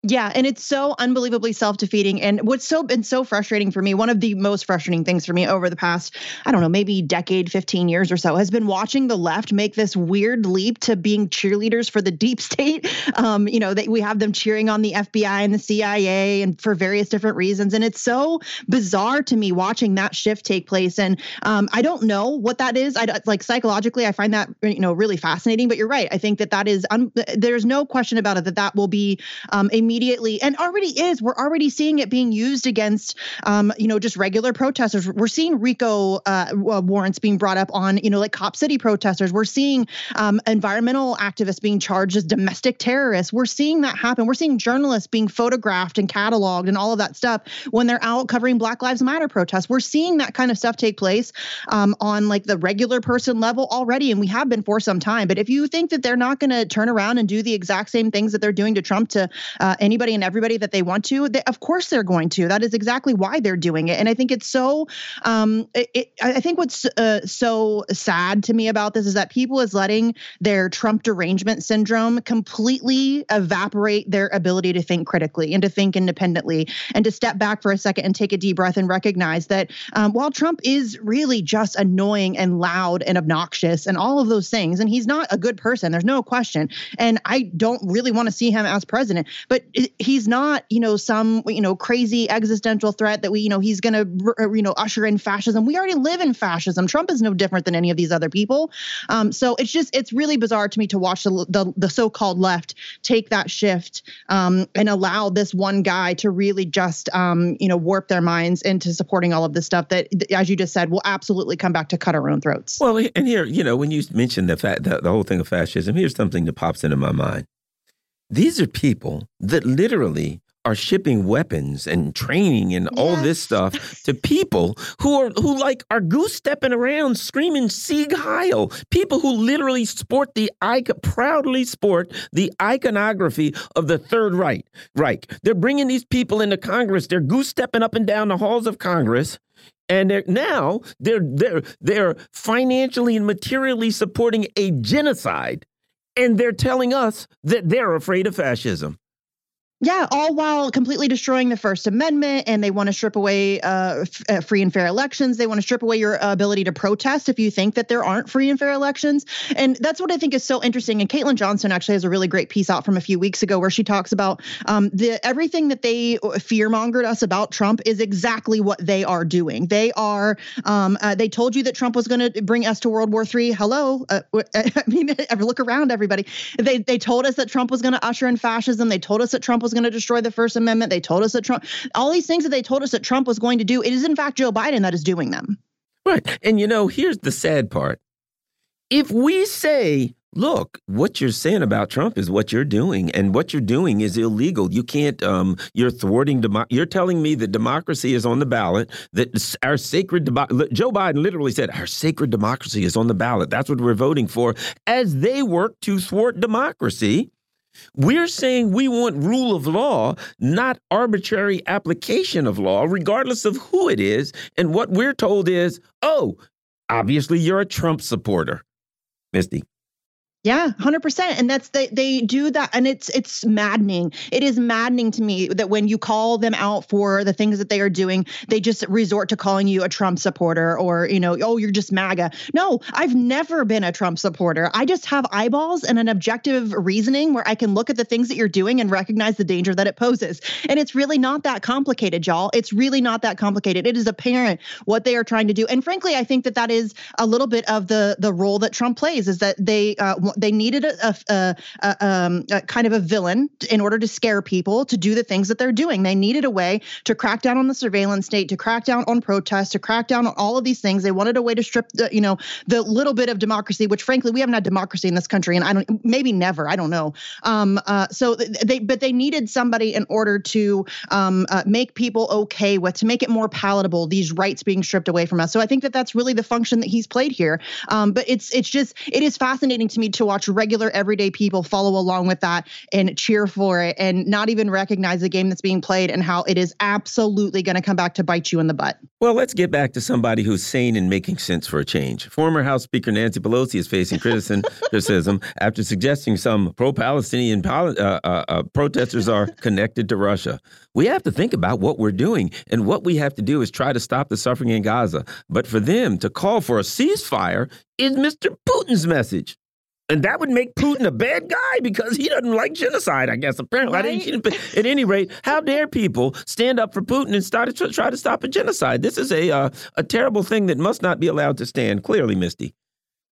Yeah, and it's so unbelievably self-defeating. And what's so been so frustrating for me, one of the most frustrating things for me over the past, I don't know, maybe decade, 15 years or so, has been watching the left make this weird leap to being cheerleaders for the deep state. Um, you know, that we have them cheering on the FBI and the CIA and for various different reasons. And it's so bizarre to me watching that shift take place. And um, I don't know what that is. I like psychologically, I find that you know really fascinating. But you're right. I think that that is un- there's no question about it that that will be um, a immediately and already is. We're already seeing it being used against um, you know just regular protesters. We're seeing rico uh, warrants being brought up on you know like cop city protesters. We're seeing um, environmental activists being charged as domestic terrorists. We're seeing that happen. We're seeing journalists being photographed and cataloged and all of that stuff when they're out covering black lives matter protests. We're seeing that kind of stuff take place um, on like the regular person level already and we have been for some time. But if you think that they're not going to turn around and do the exact same things that they're doing to trump to uh, anybody and everybody that they want to, they, of course they're going to. That is exactly why they're doing it. And I think it's so. Um, it, it, I think what's uh, so sad to me about this is that people is letting their Trump derangement syndrome completely evaporate their ability to think critically and to think independently and to step back for a second and take a deep breath and recognize that um, while Trump is really just annoying and loud and obnoxious and all of those things, and he's not a good person, there's no question. And I don't really want to see him as president, but he's not, you know, some, you know, crazy existential threat that we, you know, he's going to, you know, usher in fascism. We already live in fascism. Trump is no different than any of these other people. Um, so it's just, it's really bizarre to me to watch the the, the so-called left take that shift um, and allow this one guy to really just, um, you know, warp their minds into supporting all of this stuff that, as you just said, will absolutely come back to cut our own throats. Well, and here, you know, when you mentioned the fact that the whole thing of fascism, here's something that pops into my mind. These are people that literally are shipping weapons and training and all this stuff to people who are who like are goose stepping around screaming Sieg Heil. People who literally sport the icon proudly sport the iconography of the Third Reich. Reich. They're bringing these people into Congress. They're goose stepping up and down the halls of Congress. And they're, now they're they're they're financially and materially supporting a genocide and they're telling us that they're afraid of fascism. Yeah, all while completely destroying the First Amendment, and they want to strip away uh, uh, free and fair elections. They want to strip away your ability to protest if you think that there aren't free and fair elections. And that's what I think is so interesting. And Caitlin Johnstone actually has a really great piece out from a few weeks ago where she talks about um, the everything that they fearmongered us about Trump is exactly what they are doing. They are um, uh, they told you that Trump was going to bring us to World War III. Hello, uh, I mean, look around, everybody. They they told us that Trump was going to usher in fascism. They told us that Trump was going to destroy the First Amendment. They told us that Trump, all these things that they told us that Trump was going to do, it is in fact Joe Biden that is doing them. Right. And you know, here's the sad part. If we say, look, what you're saying about Trump is what you're doing, and what you're doing is illegal. You can't, um, you're thwarting, you're telling me that democracy is on the ballot, that our sacred, Joe Biden literally said, our sacred democracy is on the ballot. That's what we're voting for as they work to thwart democracy. We're saying we want rule of law, not arbitrary application of law, regardless of who it is. And what we're told is, oh, obviously you're a Trump supporter. Misty. Yeah, hundred percent, and that's they they do that, and it's it's maddening. It is maddening to me that when you call them out for the things that they are doing, they just resort to calling you a Trump supporter or you know, oh, you're just MAGA. No, I've never been a Trump supporter. I just have eyeballs and an objective reasoning where I can look at the things that you're doing and recognize the danger that it poses. And it's really not that complicated, y'all. It's really not that complicated. It is apparent what they are trying to do, and frankly, I think that that is a little bit of the the role that Trump plays is that they. Uh, they needed a, a, a, um, a, kind of a villain in order to scare people to do the things that they're doing. They needed a way to crack down on the surveillance state, to crack down on protests, to crack down on all of these things. They wanted a way to strip, the, you know, the little bit of democracy, which frankly we haven't had democracy in this country, and I don't, maybe never, I don't know. Um, uh, so they, but they needed somebody in order to um, uh, make people okay with, to make it more palatable. These rights being stripped away from us. So I think that that's really the function that he's played here. Um, but it's it's just it is fascinating to me to watch regular everyday people follow along with that and cheer for it and not even recognize the game that's being played and how it is absolutely going to come back to bite you in the butt. Well, let's get back to somebody who's sane and making sense for a change. Former House Speaker Nancy Pelosi is facing criticism after suggesting some pro-Palestinian uh, uh, uh, protesters are connected to Russia. We have to think about what we're doing, and what we have to do is try to stop the suffering in Gaza. But for them to call for a ceasefire is Mr. Putin's message. And that would make Putin a bad guy because he doesn't like genocide, I guess. Apparently, right? at any rate, how dare people stand up for Putin and start to try to stop a genocide? This is a uh, a terrible thing that must not be allowed to stand. Clearly, Misty.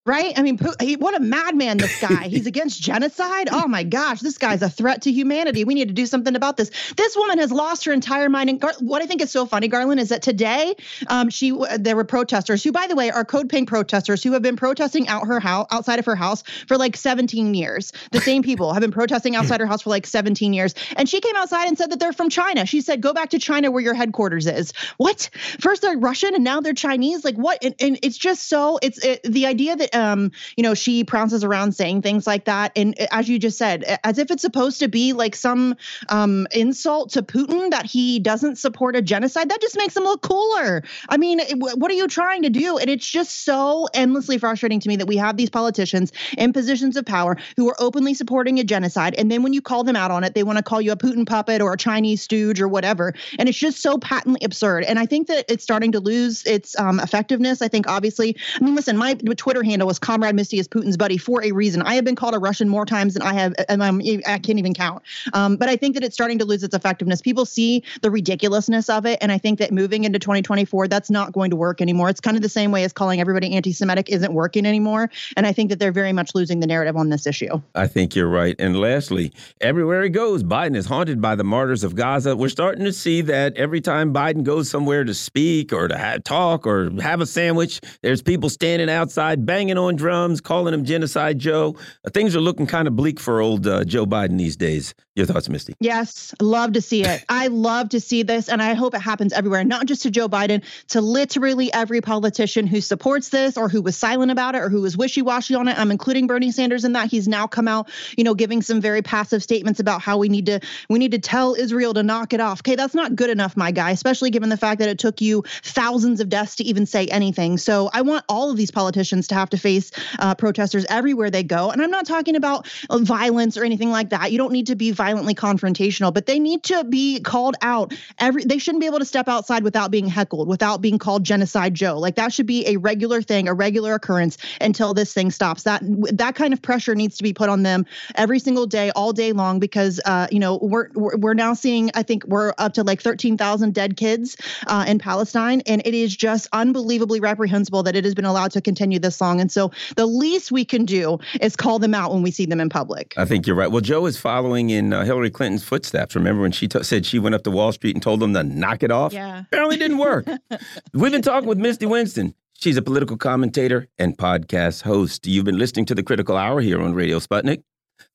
Right? I mean, he, what a madman this guy. He's against genocide. Oh my gosh, this guy's a threat to humanity. We need to do something about this. This woman has lost her entire mind. And Gar- what I think is so funny, Garland, is that today um, she there were protesters who, by the way, are code pink protesters who have been protesting out her house outside of her house for like 17 years. The same people have been protesting outside her house for like 17 years. And she came outside and said that they're from China. She said, "Go back to China where your headquarters is." What? First they're Russian and now they're Chinese. Like what? And, and it's just so it's it, the idea that um, you know, she prounces around saying things like that. And as you just said, as if it's supposed to be like some um, insult to Putin that he doesn't support a genocide, that just makes him look cooler. I mean, what are you trying to do? And it's just so endlessly frustrating to me that we have these politicians in positions of power who are openly supporting a genocide. And then when you call them out on it, they want to call you a Putin puppet or a Chinese stooge or whatever. And it's just so patently absurd. And I think that it's starting to lose its um, effectiveness. I think, obviously, I mean, listen, my Twitter handle was Comrade Misty is Putin's buddy for a reason. I have been called a Russian more times than I have, and I'm, I can't even count. Um, but I think that it's starting to lose its effectiveness. People see the ridiculousness of it, and I think that moving into 2024, that's not going to work anymore. It's kind of the same way as calling everybody anti-Semitic isn't working anymore, and I think that they're very much losing the narrative on this issue. I think you're right. And lastly, everywhere he goes, Biden is haunted by the martyrs of Gaza. We're starting to see that every time Biden goes somewhere to speak or to talk or have a sandwich, there's people standing outside banging on drums calling him Genocide Joe. Uh, things are looking kind of bleak for old uh, Joe Biden these days. Your thoughts, Misty? Yes, love to see it. I love to see this, and I hope it happens everywhere, not just to Joe Biden, to literally every politician who supports this or who was silent about it or who was wishy washy on it. I'm including Bernie Sanders in that. He's now come out, you know, giving some very passive statements about how we need to we need to tell Israel to knock it off. Okay, that's not good enough, my guy, especially given the fact that it took you thousands of deaths to even say anything. So I want all of these politicians to have to face uh, protesters everywhere they go. And I'm not talking about uh, violence or anything like that. You don't need to be violently confrontational, but they need to be called out. Every they shouldn't be able to step outside without being heckled, without being called genocide Joe. Like that should be a regular thing, a regular occurrence until this thing stops. That that kind of pressure needs to be put on them every single day, all day long, because uh, you know we're we're now seeing. I think we're up to like 13,000 dead kids uh, in Palestine, and it is just unbelievably reprehensible that it has been allowed to continue this long. And so the least we can do is call them out when we see them in public. I think you're right. Well, Joe is following in uh, Hillary Clinton's footsteps. Remember when she said she went up to Wall Street and told them to knock it off? Yeah. Apparently didn't work. We've been talking with Misty Winston. She's a political commentator and podcast host. You've been listening to the Critical Hour here on Radio Sputnik.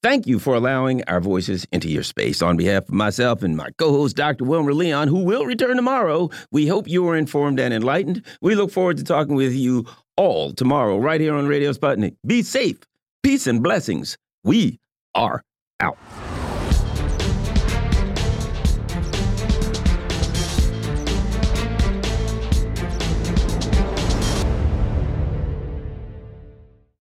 Thank you for allowing our voices into your space. On behalf of myself and my co host, Dr. Wilmer Leon, who will return tomorrow, we hope you are informed and enlightened. We look forward to talking with you all tomorrow, right here on Radio Sputnik. Be safe, peace, and blessings. We are out.